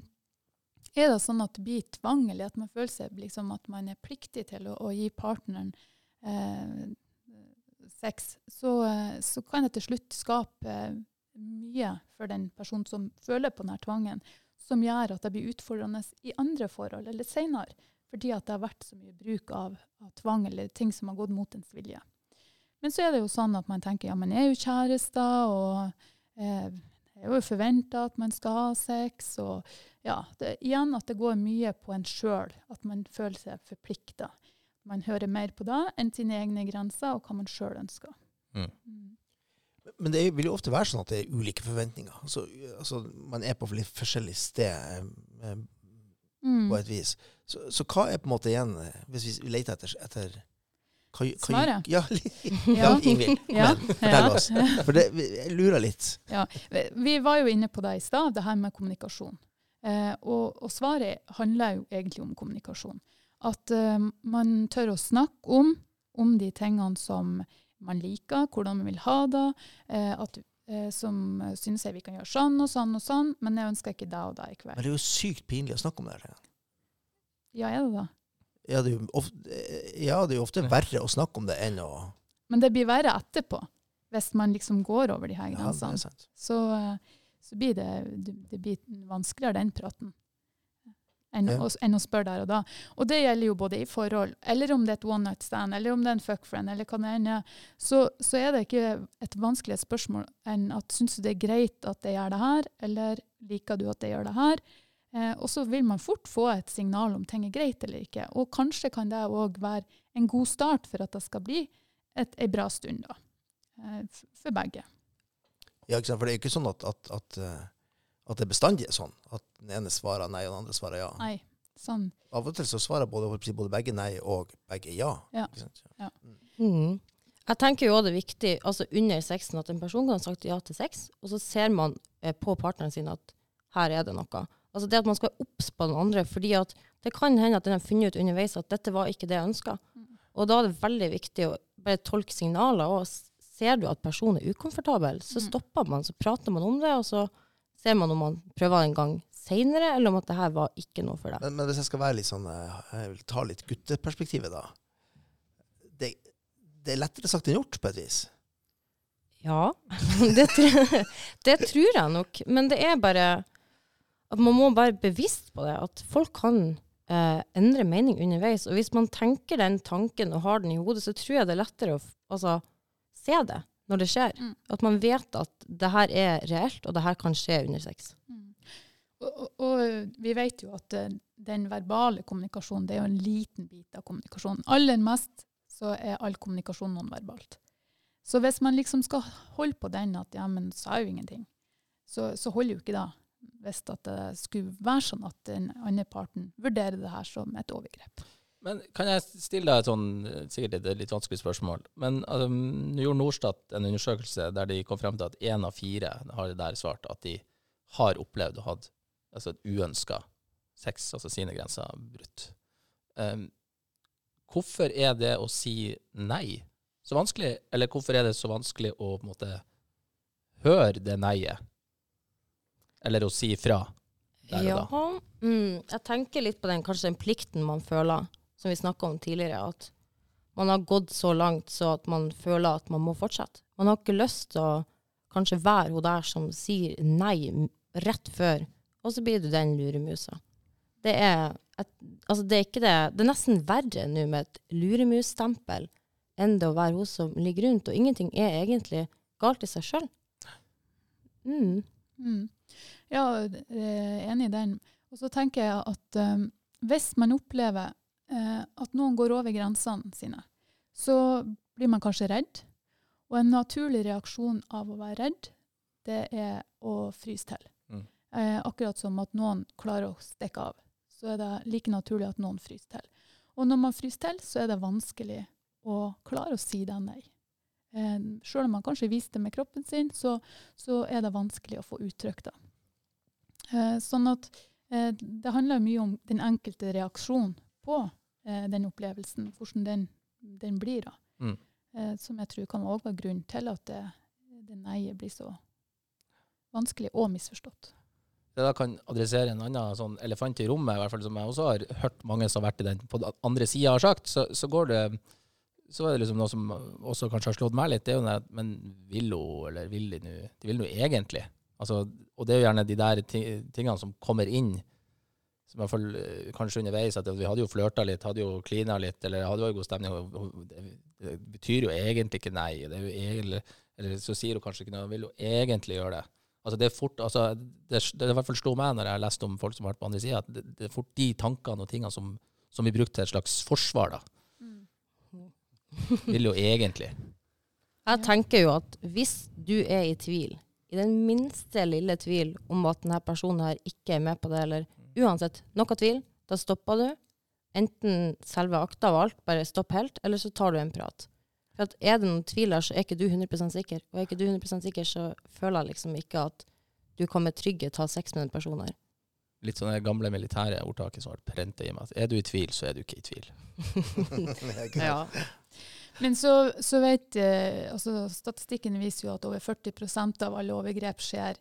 Speaker 4: er det sånn at det blir tvang, eller at man føler seg liksom at man er pliktig til å, å gi partneren eh, sex, så, så kan det til slutt skape mye for den personen som føler på denne tvangen, som gjør at det blir utfordrende i andre forhold eller senere fordi at det har vært så mye bruk av, av tvang eller ting som har gått mot ens vilje. Men så er det jo sånn at man tenker ja, man er jo kjærester, og eh, det er jo forventa at man skal ha sex. Og ja, det, igjen at det går mye på en sjøl, at man føler seg forplikta. Man hører mer på det enn sine egne grenser og hva man sjøl ønsker.
Speaker 1: Mm.
Speaker 2: Men det vil jo ofte være sånn at det er ulike forventninger. Altså, altså Man er på litt forskjellig sted eh,
Speaker 4: Mm.
Speaker 2: på et vis. Så, så hva er på en måte igjen, eh, hvis vi leter etter, etter hva, hva,
Speaker 4: Svaret?
Speaker 2: Ja,
Speaker 4: Ja.
Speaker 2: Ingvild,
Speaker 4: Ja.
Speaker 2: Fortell oss. For det, jeg lurer litt.
Speaker 4: Ja, vi- vi var jo inne på det i stad, det her med kommunikasjon. Eh, og, og svaret handler jo egentlig om kommunikasjon. At eh, man tør å snakke om, om de tingene som man liker, hvordan man vil ha det. Eh, at, eh, som syns synes jeg vi kan gjøre sånn og sånn og sånn, men jeg ønsker ikke det og det i kveld.
Speaker 2: Men det er jo sykt pinlig å snakke om det. her.
Speaker 4: Ja, er det da?
Speaker 2: Ja, det er jo ofte, ja, det er jo ofte verre å snakke om det enn å
Speaker 4: Men det blir verre etterpå, hvis man liksom går over de her grensene.
Speaker 2: Ja,
Speaker 4: så, eh, så blir det, det, det blir vanskeligere, den praten, enn,
Speaker 2: Ja.
Speaker 4: å, enn å spørre der og da. Og det gjelder jo både i forhold, eller om det er et one night stand, eller om det er en fuck friend, eller hva det enn er, så, så er det ikke et vanskelig spørsmål enn at syns du det er greit at jeg gjør det her, eller liker du at jeg gjør det her? Eh, og så vil man fort få et signal om ting er greit eller ikke. Og kanskje kan det òg være en god start for at det skal bli et, ei bra stund, da. Eh, for begge.
Speaker 2: Ja, ikke sant? For det er jo ikke sånn at, at, at, eh, at det bestandig er sånn. At den ene svarer nei, og den andre svarer ja.
Speaker 4: Nei, sånn.
Speaker 2: Av og til så svarer både, både begge nei og begge ja.
Speaker 4: Ja.
Speaker 2: Ikke sant?
Speaker 3: Mm. Jeg tenker jo også det er viktig altså under sexen at en person kan ha sagt ja til sex, og så ser man eh, på partneren sin at her er det noe. Altså det at man skal være obs på den andre, fordi at det kan hende at den har funnet ut underveis at dette var ikke det jeg ønska.
Speaker 4: Mm.
Speaker 3: Og da er det veldig viktig å bare tolke signaler. og Ser du at personen er ukomfortabel, så
Speaker 4: Mm.
Speaker 3: stopper man, så prater man om det, og så ser man om man prøver en gang seinere, eller om at det her var ikke noe for deg.
Speaker 2: Men, men hvis jeg skal være litt sånn eh, Jeg vil ta litt gutteperspektivet, da. Det, det er lettere sagt enn gjort, på et vis.
Speaker 3: Ja, det, tr- det tror jeg nok. Men det er bare at man må være bevisst på det. At folk kan eh, endre mening underveis. Og hvis man tenker den tanken og har den i hodet, så tror jeg det er lettere å altså, se det når det skjer.
Speaker 4: Mm.
Speaker 3: At man vet at det her er reelt, og det her kan skje under sex.
Speaker 4: Mm. Og, og, og vi vet jo at eh, den verbale kommunikasjonen det er jo en liten bit av kommunikasjonen. Aller mest så er all kommunikasjon nonverbalt. Så hvis man liksom skal holde på den at ja, men sa jo ingenting, så, så holder jo ikke det. Hvis det skulle være sånn at den andre parten vurderer det her som et overgrep.
Speaker 1: Men kan jeg stille deg et sånn, sikkert et litt vanskelig spørsmål. Men nå gjorde Norstat en undersøkelse der de kom frem til at én av fire har der svart at de har opplevd og hatt altså et uønska sex, altså sine grenser, brutt. Um, hvorfor er det å si nei så vanskelig, eller hvorfor er det så vanskelig å på en måte høre det nei-et? Eller å si fra? der da?
Speaker 3: Mm, jeg tenker litt på den, kanskje den plikten man føler, som vi snakka om tidligere. At man har gått så langt så at man føler at man må fortsette. Man har ikke lyst til å kanskje være hun der som sier nei rett før, og så blir du den luremusa. Det er, et, altså det er ikke det Det er nesten verre nå med et luremusstempel enn det å være hun som ligger rundt, og ingenting er egentlig galt i seg sjøl. Mm.
Speaker 4: Mm. Ja, enig i den. Og så tenker jeg at um, hvis man opplever at noen går over grensene sine, så blir man kanskje redd. Og en naturlig reaksjon av å være redd, det er å fryse til.
Speaker 1: Mm.
Speaker 4: Eh, akkurat som at noen klarer å stikke av, så er det like naturlig at noen fryser til. Og når man fryser til, så er det vanskelig å klare å si det nei. Eh, Sjøl om man kanskje viser det med kroppen sin, så, så er det vanskelig å få uttrykt det. Eh, sånn at eh, det handler mye om den enkelte reaksjon på eh, den opplevelsen, hvordan den, den blir. da.
Speaker 1: Mm.
Speaker 4: Eh, som jeg tror kan også være grunnen til at det, det nei-et blir så vanskelig og misforstått.
Speaker 1: det da kan adressere en annen sånn elefant i rommet, i hvert fall som jeg også har hørt mange som har vært i den på den andre sida har sagt, så, så går det så er det liksom noe som også kanskje har slått meg litt, det er jo det Men vil hun, eller vil de nå De vil nå egentlig. Altså, og det er jo gjerne de der tingene som kommer inn, i hvert fall eh, kanskje underveis at vi hadde jo flørta litt, hadde jo klina litt, eller hadde jo god stemning, det, betyr jo egentlig ikke nei. Det er jo egentlig, eller så sier hun kanskje ikke noe, hun vil jo egentlig gjøre det. Altså det er fort, altså det, det i hvert fall slo meg når jeg leste om folk som har vært på andre sida, at det, det er fort de tankene og tingene som, som blir brukt til et slags forsvar, da. Vil jo egentlig.
Speaker 3: Jeg tenker jo at hvis du er i tvil, i den minste lille tvil om at denne personen her ikke er med på det, eller uansett noe tvil, da stopper du. Enten selve akta av alt, bare stopp helt, eller så tar du en prat. For at er det noen tvil her, så er ikke du 100 sikker. Og er ikke du 100 sikker, så føler jeg liksom ikke at du kan med trygghet ha sex med den personen her.
Speaker 1: Litt sånn det gamle militære ordtaket som ble prenta i meg. at Er du i tvil, så er du ikke i tvil.
Speaker 3: Ja.
Speaker 4: Men så, så vet eh, altså Statistikken viser jo at over 40% av alle overgrep skjer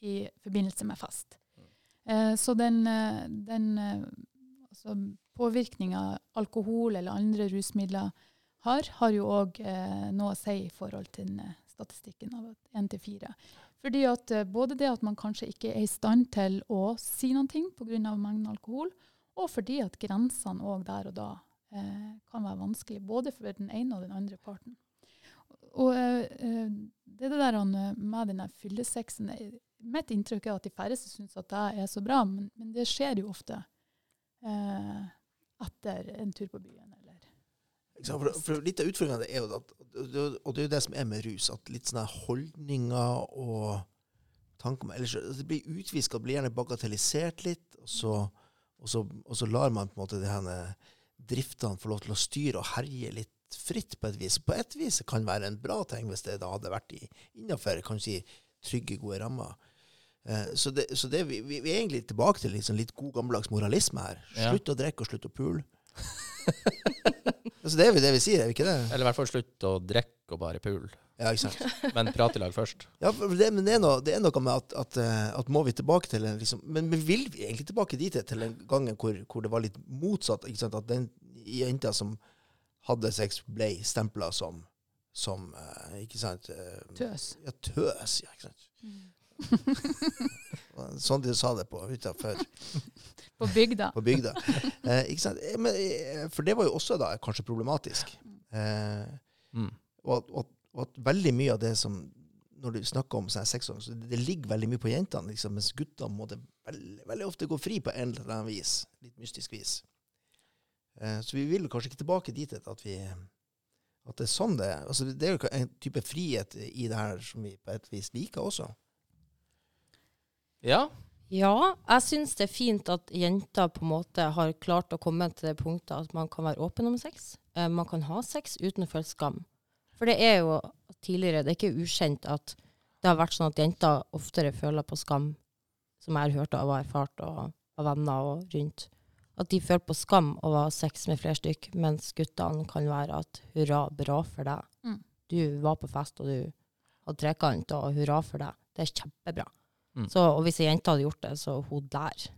Speaker 4: i forbindelse med fest. Eh, så den, eh, den eh, altså påvirkninga alkohol eller andre rusmidler har, har jo òg noe å si i forhold til statistikken av 1 til 4. Fordi at både det at man kanskje ikke er i stand til å si noe pga. mengden alkohol, og fordi at grensene òg der og da eh, kan være vanskelig, både for den ene og den andre parten. Og eh, det er der med den fyllesexen Mitt inntrykk er at de færreste syns at det er så bra, men, men det skjer jo ofte eh, etter en tur på byen. Eller.
Speaker 2: For, for litt av utfordringen er jo at, og det er jo det som er med rus, at litt sånne holdninger og tanker om ellers, altså Det blir utviska, blir gjerne bagatellisert litt, og så, og, så, og så lar man på en måte de her driftene få lov til å styre og herje litt fritt på et vis. På et vis kan det være en bra ting hvis det da hadde vært innafor innenfor kan du si, trygge, gode rammer. Eh, så det, så det vi, vi, er egentlig tilbake til liksom litt god gammeldags moralisme her.
Speaker 1: Ja.
Speaker 2: Slutt å drikke og slutt å pule. altså det er jo det vi sier, er vi ikke det?
Speaker 1: Eller i hvert fall slutt å drikke og bare pule.
Speaker 2: Ja, ikke sant?
Speaker 1: Men prate i lag først.
Speaker 2: Ja, for det, men det er, noe, det er noe med at, at, eh, at må vi tilbake til en liksom, men, men vil vi egentlig tilbake dit til den gangen hvor, hvor det var litt motsatt? Ikke sant? At den jenta som hadde sex, ble stempla som, som eh, ikke sant?
Speaker 4: Tøs.
Speaker 2: Ja, tøs. Ja, ikke sant? Sånn de sa det på utafor
Speaker 4: På bygda.
Speaker 2: på bygda. Eh, ikke sant? Eh, Men, eh, for det var jo også da kanskje problematisk. Eh,
Speaker 1: Mm.
Speaker 2: og, at, og, og at veldig mye av det som Når du snakker om sexåring, så det, det ligger veldig mye på jentene, liksom, mens guttene må det veldig, veldig ofte gå fri på en eller annen vis. Litt mystisk vis. Eh, så vi vil kanskje ikke tilbake dit at vi at det er sånn det er. Altså, det er jo en type frihet i det her som vi på et vis liker også.
Speaker 1: Ja.
Speaker 3: Ja, jeg syns det er fint at jenter på en måte har klart å komme til det punktet at man kan være åpen om sex. Eh, man kan ha sex uten å føle skam. For det er jo tidligere, det er ikke ukjent at det har vært sånn at jenter oftere føler på skam, som jeg har hørt av og erfart og av venner og rundt. At de føler på skam over å ha sex med flere stykk, mens guttene kan være at hurra, bra for deg.
Speaker 4: Mm.
Speaker 3: Du var på fest, og du hadde trekant, og hurra for deg. Det er kjempebra.
Speaker 1: Mm.
Speaker 3: Så, og hvis ei jente hadde gjort det, så hun der.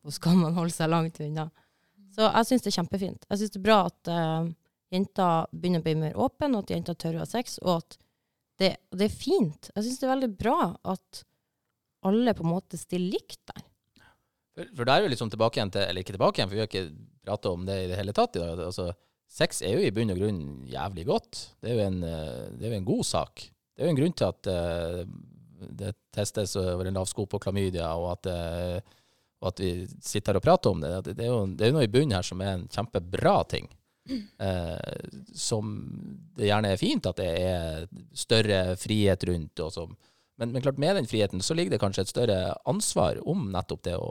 Speaker 3: Hvor skal man holde seg langt unna? Så jeg syns det er kjempefint. Jeg syns det er bra at uh, jenter begynner å bli mer åpne, og at jenter tør å ha sex. Og at det, det er fint. Jeg syns det er veldig bra at alle på en måte stiller likt der.
Speaker 1: For, for da er vi liksom tilbake igjen til Eller ikke tilbake igjen, for vi har ikke prata om det i det hele tatt i dag. Altså, sex er jo i bunn og grunn jævlig godt. Det er jo en, eh, det er jo en god sak. Det er jo en grunn til at eh, det testes over en lav sko på klamydia, og at, det, og at vi sitter her og prater om det. Det, er jo det er jo noe i bunnen her som er en kjempebra ting. Eh, som det gjerne er fint at det er større frihet rundt. Og som, men, men klart med den friheten så ligger det kanskje et større ansvar om nettopp det å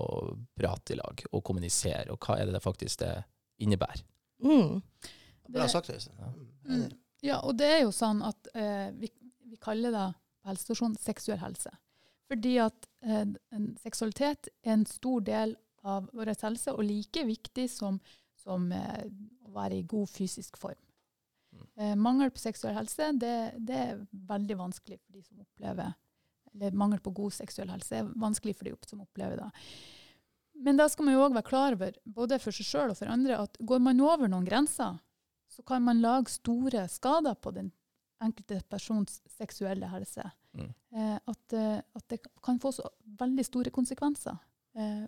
Speaker 1: prate i lag og kommunisere, og hva er det det faktisk det innebærer.
Speaker 3: Mm.
Speaker 2: Bra sagt, Øystein.
Speaker 1: Ja.
Speaker 2: Mm.
Speaker 4: Ja, og det er jo sånn at eh, vi, vi kaller det på helsestasjonen seksuell helse. Fordi at eh, seksualitet er en stor del av vår helse, og like viktig som, som eh, å være i god fysisk form.
Speaker 1: Mm.
Speaker 4: Eh, mangel på seksuell helse det, det er veldig vanskelig for de som opplever eller mangel på god seksuell helse er vanskelig for de som opplever det. Men da skal man jo òg være klar over, både for seg sjøl og for andre, at går man over noen grenser, så kan man lage store skader på den enkelte persons seksuelle helse.
Speaker 1: Mm.
Speaker 4: Eh, at, eh, at det kan få så veldig store konsekvenser eh,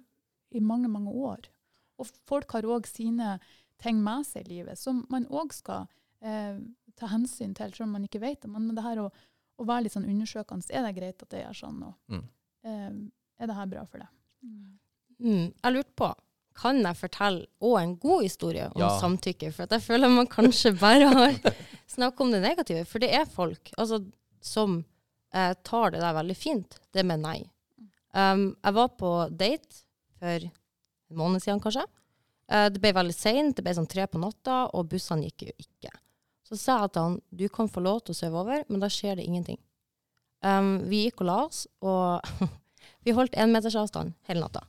Speaker 4: i mange, mange år. Og folk har òg sine ting med seg i livet som man òg skal eh, ta hensyn til, selv om man ikke vet det. Men det her å, å være litt sånn undersøkende, er det greit at det gjør sånn? Og,
Speaker 1: Mm.
Speaker 4: eh, er det her bra for deg?
Speaker 3: Mm. Jeg lurte på, kan jeg fortelle òg en god historie om
Speaker 1: Ja.
Speaker 3: samtykke? For at jeg føler man kanskje bare har snakket om det negative. For det er folk altså, som eh, tar det der veldig fint, det med nei. Um, jeg var på date for en måned siden, kanskje. Uh, det ble veldig seint, det ble sånn tre på natta, og bussene gikk jo ikke. Så sa jeg til han du kan få lov til å sove over, men da skjer det ingenting. Um, vi gikk og la oss, og vi holdt én meters avstand hele natta.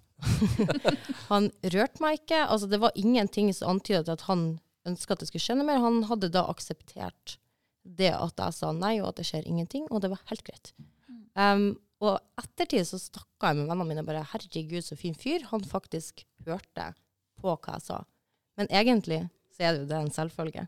Speaker 3: han rørte meg ikke. altså Det var ingenting som antydet at han ønska at det skulle skje noe mer. Han hadde da akseptert det at jeg sa nei, og at det skjer ingenting, og det var helt greit. Um, og ettertid så snakka jeg med vennene mine bare herregud, så fin fyr. Han faktisk hørte på hva jeg sa. Men egentlig så er det jo det en selvfølge.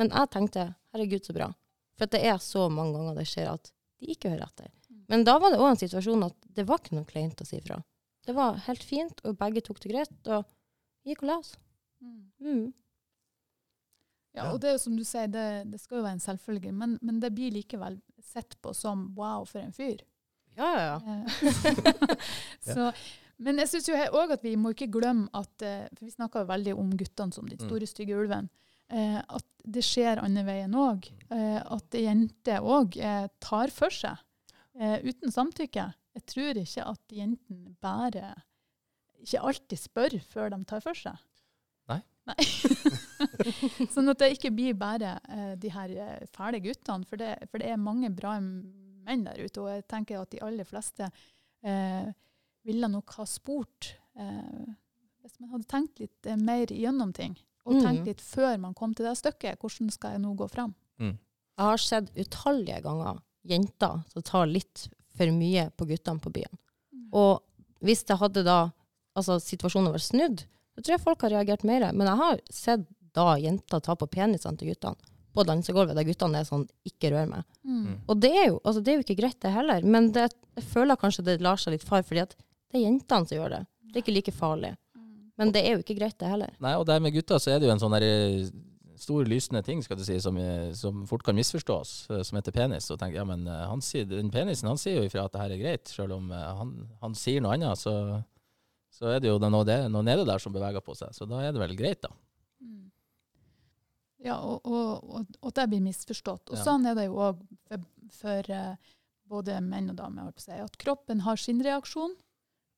Speaker 3: Men jeg tenkte herregud, så bra. For at det er så mange ganger det skjer at de ikke hører etter. Men da var det òg en situasjon at det var ikke noe kleint å si fra. Det var helt fint, og begge tok det greit, og gikk og la oss. Mm.
Speaker 4: Ja, og det er jo som du sier, det, det skal jo være en selvfølge, men, men det blir likevel sett på som wow, for en fyr.
Speaker 3: Ja, ja, ja.
Speaker 4: Eh, så, men jeg syns òg at vi må ikke glemme at eh, For vi snakker jo veldig om guttene som den
Speaker 1: Mm.
Speaker 4: store, stygge ulven. Eh, at det skjer andre veien òg. Eh, at jenter òg tar for seg uten samtykke. Jeg tror ikke at jentene bare ikke alltid spør før de tar for seg.
Speaker 1: Nei.
Speaker 4: Sånn at det ikke blir bare eh, de her eh, fæle guttene, for det, for det er mange bra menn der ute. Og jeg tenker at de aller fleste eh, ville nok ha spurt eh, hvis man hadde tenkt litt mer gjennom ting. Og
Speaker 3: mm.
Speaker 4: tenkt litt før man kom til det stykket. Hvordan skal jeg nå gå fram?
Speaker 3: Jeg har sett utallige ganger jenter som tar litt for mye på guttene på byen. Og hvis det hadde da altså situasjonen var snudd, så tror folk har reagert mer. Men jeg har sett da jenter ta på penisene til guttene. på dansegulvet der guttene er sånn 'ikke rør meg'.
Speaker 4: Mm.
Speaker 3: Og det er, jo, altså det er jo ikke greit, det heller. Men det, jeg føler kanskje det lar seg litt far, fordi at det er jentene som gjør det. Det er ikke like farlig. Men det er jo ikke greit, det heller.
Speaker 1: Nei, og der med gutta så er det jo en sånn der eh, stor lysende ting skal du si, som, eh, som fort kan misforstås, eh, som heter penis. Og tenker, ja, men han sier, den penisen han sier jo ifra at det her er greit, selv om han, han sier noe annet, så, så er det jo noe, det, noe nede der som beveger på seg. Så da er det vel greit, da.
Speaker 4: Mm. Ja, og, og, og, og det blir misforstått. Og
Speaker 1: Ja.
Speaker 4: sånn er det jo òg for, for uh, både menn og damer. si, At kroppen har sin reaksjon,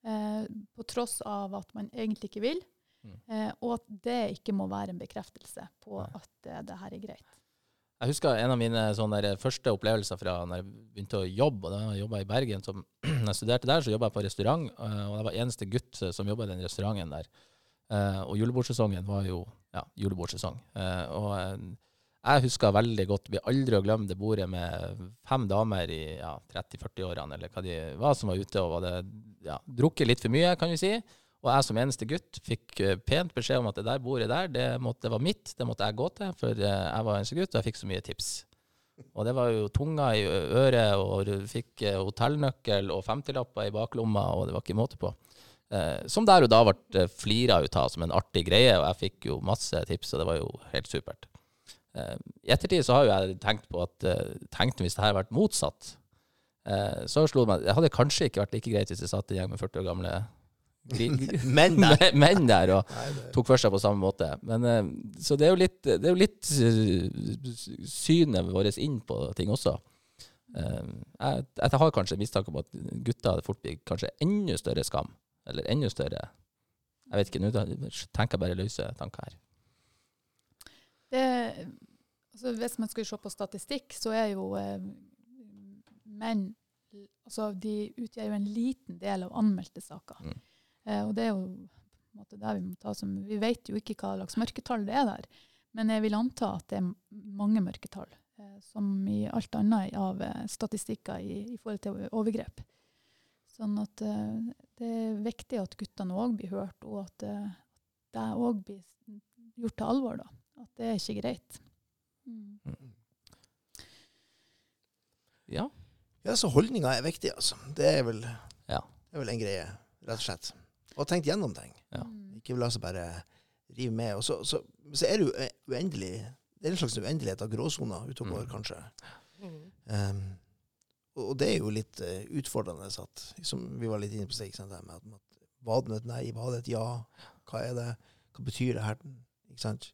Speaker 4: uh, på tross av at man egentlig ikke vil.
Speaker 1: Mm.
Speaker 4: Uh, og at det ikke må være en bekreftelse på
Speaker 1: Nei.
Speaker 4: at det her er greit.
Speaker 1: Jeg husker en av mine sånne der første opplevelser fra når jeg begynte å jobbe. og Da jobba jeg i Bergen. Som, når jeg studerte der, så jobba jeg på restaurant, eh, og jeg var eneste gutt som jobba i den restauranten der. Eh, og julebordsesongen var jo ja, julebordsesong. Eh, og jeg husker veldig godt, blir aldri å glemme det bordet med fem damer i ja, 30-40-årene, eller hva de var, som var ute og hadde ja, drukket litt for mye, kan vi si. Og jeg som eneste gutt fikk eh, pent beskjed om at det der bordet der, det, måtte, det var mitt, det måtte jeg gå til, for eh, jeg var eneste gutt, og jeg fikk så mye tips. Og det var jo tunga i øret, og du fikk eh, hotellnøkkel og femtilapper i baklomma, og det var ikke måte på. Som der og da ble flira ut av som en artig greie, og jeg fikk jo masse tips, og det var jo helt supert. I ettertid så har jo jeg tenkt på at tenkte hvis det her hadde vært motsatt, så slo det meg Det hadde kanskje ikke vært like greit hvis jeg satt i gjeng med 40 år gamle gri-
Speaker 2: Men der.
Speaker 1: menn der og tok for seg på samme måte. Men, eh, så det er jo litt, det er jo litt eh, synet vårt inn på ting også. Eh, jeg, jeg har kanskje mistanke om at gutter hadde fort blitt kanskje enda større skam. Eller enda større Jeg vet ikke, nå tenker jeg bare løse tanker her.
Speaker 4: Det, altså hvis man skal se på statistikk, så er jo eh, menn altså De utgjør jo en liten del av anmeldte saker.
Speaker 1: Mm.
Speaker 4: Eh, og det er jo på en måte det vi må ta som Vi vet jo ikke hva slags mørketall det er der, men jeg vil anta at det er mange mørketall. Eh, som i alt annet av eh, statistikker i, i forhold til overgrep. Sånn at eh, det er viktig at guttene òg blir hørt, og at eh, det òg blir gjort til alvor. da. At det er ikke greit. Mm.
Speaker 1: Ja.
Speaker 2: ja, så holdninga er viktig, altså. Det er vel,
Speaker 1: Ja.
Speaker 2: det er vel en greie, rett og slett. Og tenkt gjennom ting.
Speaker 1: Ja.
Speaker 4: Mm.
Speaker 2: Ikke la seg bare rive med. Og så, så, så er det jo uendelig Det er en slags uendelighet av gråsoner utover,
Speaker 1: Mm.
Speaker 2: kanskje. Um, og og det er jo litt uh, utfordrende, at, som vi var litt inne på ikke sant, med at, at var det et nei, var det et ja? Hva er det? Hva betyr det her? Ikke sant?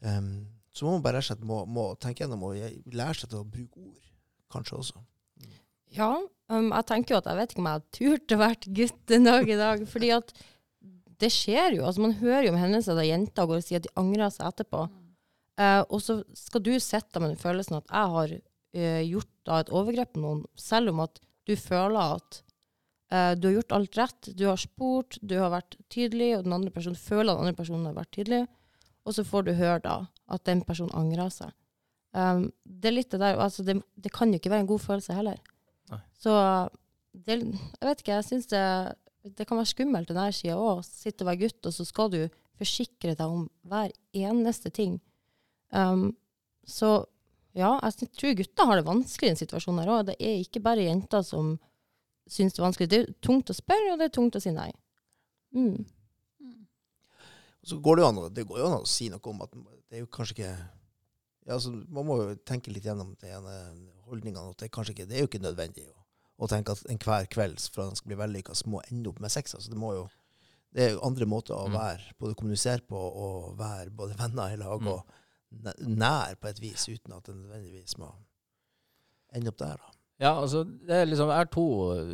Speaker 2: Um, så må man bare rett og slett må, må tenke gjennom og lære seg til å bruke ord, kanskje også.
Speaker 3: Ja, um, jeg tenker jo at jeg vet ikke om jeg har turt å være gutt en dag i dag. fordi at det skjer jo. altså Man hører jo om hendelser der jenter går og sier at de angrer seg etterpå. Uh, og så skal du sitte med den følelsen at jeg har uh, gjort da et overgrep på noen, selv om at du føler at uh, du har gjort alt rett. Du har spurt, du har vært tydelig, og den andre personen føler at den andre personen har vært tydelig. Og så får du høre da at den personen angrer seg. Um, det er litt det der, altså det, det kan jo ikke være en god følelse heller.
Speaker 1: Nei.
Speaker 3: Så det, jeg vet ikke, jeg syns det, det kan være skummelt den her sida òg. Sitte og være gutt, og så skal du forsikre deg om hver eneste ting. Um, så ja, jeg tror gutter har det vanskelig i en situasjon her òg. Det er ikke bare jenter som syns det er vanskelig. Det er tungt å spørre, og det er tungt å si nei. Mm.
Speaker 4: Mm.
Speaker 2: Så går det an, det går jo an å si noe om at det er jo kanskje ikke ja, altså, Man må jo tenke litt gjennom det ene holdningene. at Det kanskje ikke, det er jo ikke nødvendig å, å tenke at enhver kveld for at han skal bli vellykka, så må ende opp med sex. Altså, det, må jo, det er jo andre måter å
Speaker 1: Mm.
Speaker 2: være både kommunisere på og være både venner i lag
Speaker 1: Mm.
Speaker 2: og nær på et vis, uten at det nødvendigvis må ende opp der. da.
Speaker 1: Ja, altså, det er liksom, har to,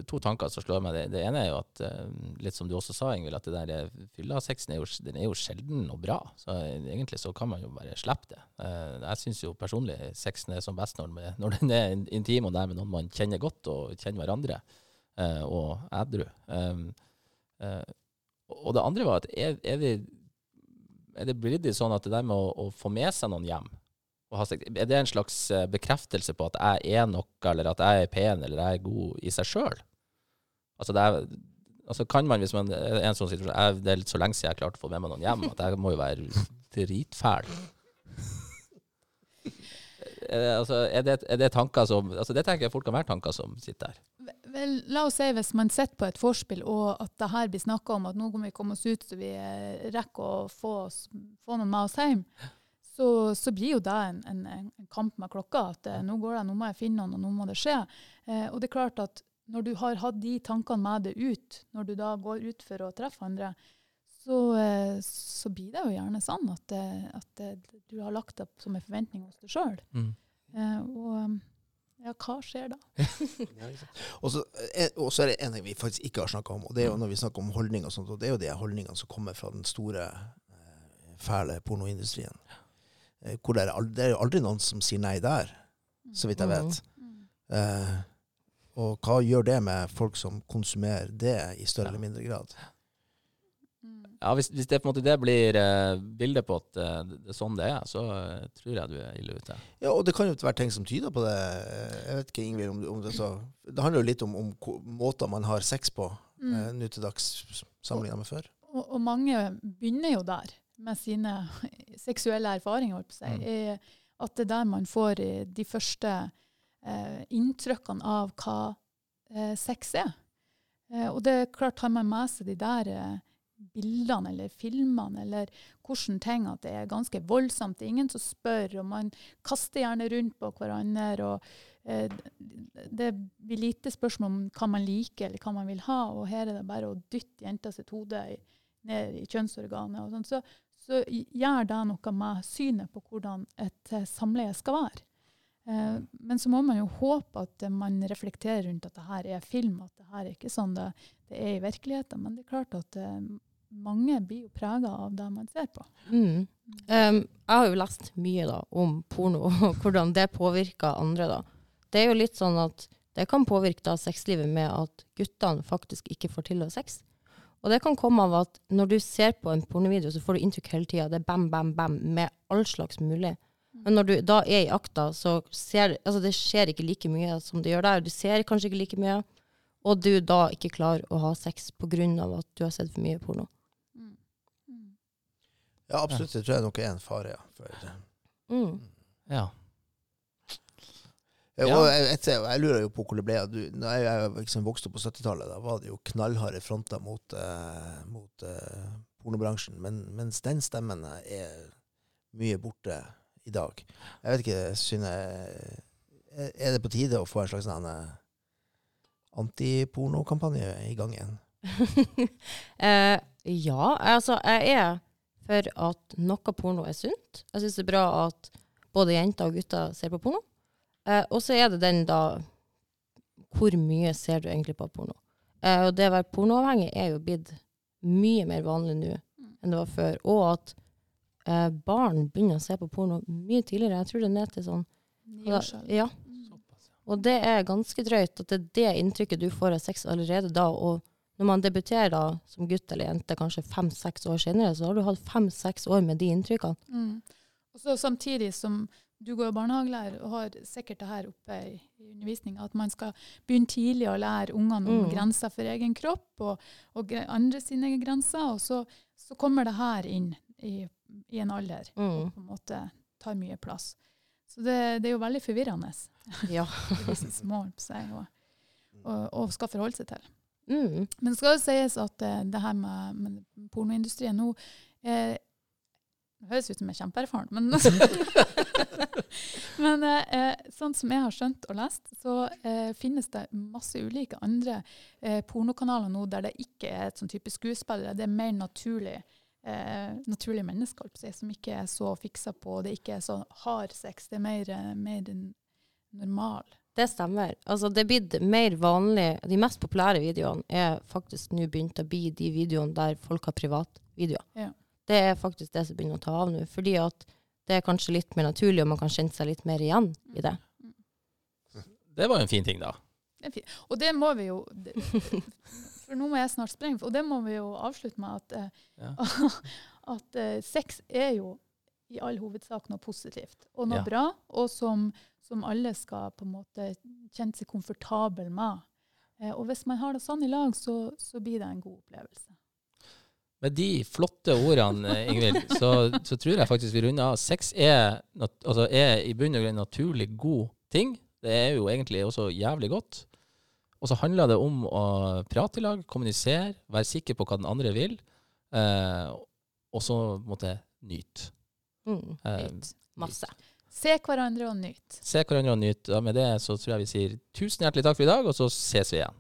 Speaker 1: to tanker som slår meg. Det, det ene er jo at, eh, litt som du også sa, Ingvild, at det der eh, fyllasexen er, jo- er jo sjelden og bra. Så eh, egentlig så kan man jo bare slippe det. Jeg syns jo personlig sexen er som best når er- når den er intim og der med noen man kjenner godt og kjenner hverandre, og edru. Um, og det andre var at er, er, vi, er det blitt sånn at det der med å, å få med seg noen hjem Er det en slags eh, bekreftelse på at jeg er noe, eller at jeg er pen, eller jeg er god i seg sjøl? Altså, altså kan man, hvis man er en sånn situasjon jeg, Det er litt så lenge siden jeg klarte å få med meg noen hjem, at jeg må jo være dritfæl. er, altså, er, det, er det tanker som altså Det tenker jeg fort kan være tanker som sitter der.
Speaker 4: Vel, la oss si hvis man sitter på et vorspiel, og at det her blir snakka om at nå må vi komme oss ut så vi eh, rekker å få, oss, få noen med oss hjem, så, så blir jo det en, en, en kamp med klokka. At eh, nå går det, nå må jeg finne noen, og nå må det skje. Eh, og det er klart at når du har hatt de tankene med deg ut, når du da går ut for å treffe andre, så, eh, så blir det jo gjerne sånn at, eh, at eh, du har lagt det som en forventning hos deg sjøl.
Speaker 1: Mm.
Speaker 4: Eh, og ja, hva skjer da?
Speaker 2: Ja, og, så, er det en ting vi faktisk ikke har snakka om, og det er jo når vi snakker om holdninger og sånt, og det er jo de holdningene som kommer fra den store, fæle pornoindustrien. Eh, Hvor det er, aldri, det er jo aldri noen som sier nei der, så vidt jeg vet. Eh, og hva gjør det med folk som konsumerer det i større eller mindre grad?
Speaker 1: Ja, hvis, hvis det på en måte det blir uh, bildet på at uh, det er sånn det er, så uh, tror jeg du er ille ute.
Speaker 2: Ja, og det kan jo være ting som tyder på det. Jeg vet ikke, Ingvild, om, om det så Det handler jo litt om, om måter man har sex på
Speaker 4: Mm.
Speaker 2: nå til dags sammenlignet med før.
Speaker 4: Og, og mange begynner jo der med sine seksuelle erfaringer. på seg.
Speaker 1: Mm.
Speaker 4: Eh, At det er der man får eh, de første eh, inntrykkene av hva eh, sex er. Eh, og det er klart, har man med seg de der eh, bildene eller filmene eller hvordan ting at det er ganske voldsomt. Det er ingen som spør, og man kaster gjerne rundt på hverandre. og eh, Det blir lite spørsmål om hva man liker eller hva man vil ha, og her er det bare å dytte jenta sitt hode i, ned i kjønnsorganet. og sånn. Så, så gjør det noe med synet på hvordan et eh, samleie skal være. Eh, men så må man jo håpe at eh, man reflekterer rundt at det her er film, at det her er ikke sånn det, det er i virkeligheten. Men det er klart at eh, mange blir jo prega av det man ser på.
Speaker 3: Mm. Um, jeg har jo lest mye da, om porno, og hvordan det påvirker andre. da. Det er jo litt sånn at det kan påvirke da sexlivet med at guttene faktisk ikke får til å ha sex. Og det kan komme av at når du ser på en pornovideo, så får du inntrykk hele tida. Det er bam, bam, bam med all slags mulig. Men når du da er i akta, så ser altså det skjer ikke like mye som det gjør der. Du ser kanskje ikke like mye, og du da ikke klarer å ha sex pga. at du har sett for mye porno.
Speaker 2: Ja, absolutt. Det tror jeg nok er en fare, ja. For,
Speaker 3: Mm.
Speaker 1: Ja.
Speaker 2: Ja. Og jeg, jeg, jeg lurer jo på hvor det ble av. Du- Når jeg, jeg liksom vokste opp på 70-tallet, da var det jo knallharde fronter mot, eh, mot eh, pornobransjen. Men, mens den stemmen er mye borte i dag. Jeg vet ikke, Synne Er er det på tide å få en slags sånn, eh, antipornokampanje i gang igjen?
Speaker 3: eh, ja, altså jeg er for at noe porno er sunt. Jeg syns det er bra at både jenter og gutter ser på porno. Eh, og så er det den da Hvor mye ser du egentlig på porno? Eh, og det å være pornoavhengig er jo blitt mye mer vanlig nå enn det var før. Og at eh, barn begynner å se på porno mye tidligere. Jeg tror det er ned til sånn
Speaker 4: da,
Speaker 3: Ja. Og det er ganske drøyt at det er det inntrykket du får av sex allerede da. Og når man debuterer da som gutt eller jente kanskje fem-seks år senere, så har du hatt fem-seks år med de inntrykkene.
Speaker 4: Mm. Og så samtidig som du går barnehagelærer og har sikkert det her oppe i, i undervisninga, at man skal begynne tidlig å lære ungene om
Speaker 3: Mm.
Speaker 4: grenser for egen kropp og, og andre sine grenser, og så, så kommer det her inn i, i en alder
Speaker 3: Mm.
Speaker 4: og på en måte tar mye plass. Så det, det er jo veldig forvirrende
Speaker 3: Ja.
Speaker 4: for disse små seg, og, og, og skal forholde seg til.
Speaker 3: Mm.
Speaker 4: Men det skal jo sies at eh, det her med, med pornoindustrien nå eh, høres ut som jeg er kjempeerfaren, men Men eh, sånn som jeg har skjønt og lest, så eh, finnes det masse ulike andre eh, pornokanaler nå der det ikke er et sånn type skuespillere. Det er mer naturlig, eh, naturlige mennesker si, som ikke er så fiksa på. Det ikke er så hard sex. Det er mer, eh, mer normal.
Speaker 3: Det stemmer. Altså, det er blitt mer vanlig. De mest populære videoene er faktisk nå begynt å bli de videoene der folk har privatvideoer.
Speaker 4: Ja.
Speaker 3: Det er faktisk det som begynner å ta av nå. Fordi at det er kanskje litt mer naturlig, og man kan kjenne seg litt mer igjen i det.
Speaker 1: Det var jo en fin ting, da.
Speaker 4: Det. Og det må vi jo For nå må jeg snart sprenge, og det må vi jo avslutte med at, eh,
Speaker 1: Ja.
Speaker 4: at eh, sex er jo i all hovedsak noe positivt og noe
Speaker 1: Ja.
Speaker 4: bra, og som, som alle skal på en måte kjenne seg komfortable med. Eh, og hvis man har det sånn i lag, så, så blir det en god opplevelse.
Speaker 1: Med de flotte ordene, eh, Ingvild, så, så tror jeg faktisk vi runder av. Sex er, nat- altså er i bunn og grunn en naturlig god ting. Det er jo egentlig også jævlig godt. Og så handler det om å prate i lag, kommunisere, være sikker på hva den andre vil, eh, og så måtte nyte.
Speaker 3: Mm.
Speaker 1: Eh,
Speaker 4: Nyt.
Speaker 3: Masse.
Speaker 4: Se hverandre og nyt.
Speaker 1: se hverandre og nyte. Ja, med det så tror jeg vi sier tusen hjertelig takk for i dag, og så ses vi igjen.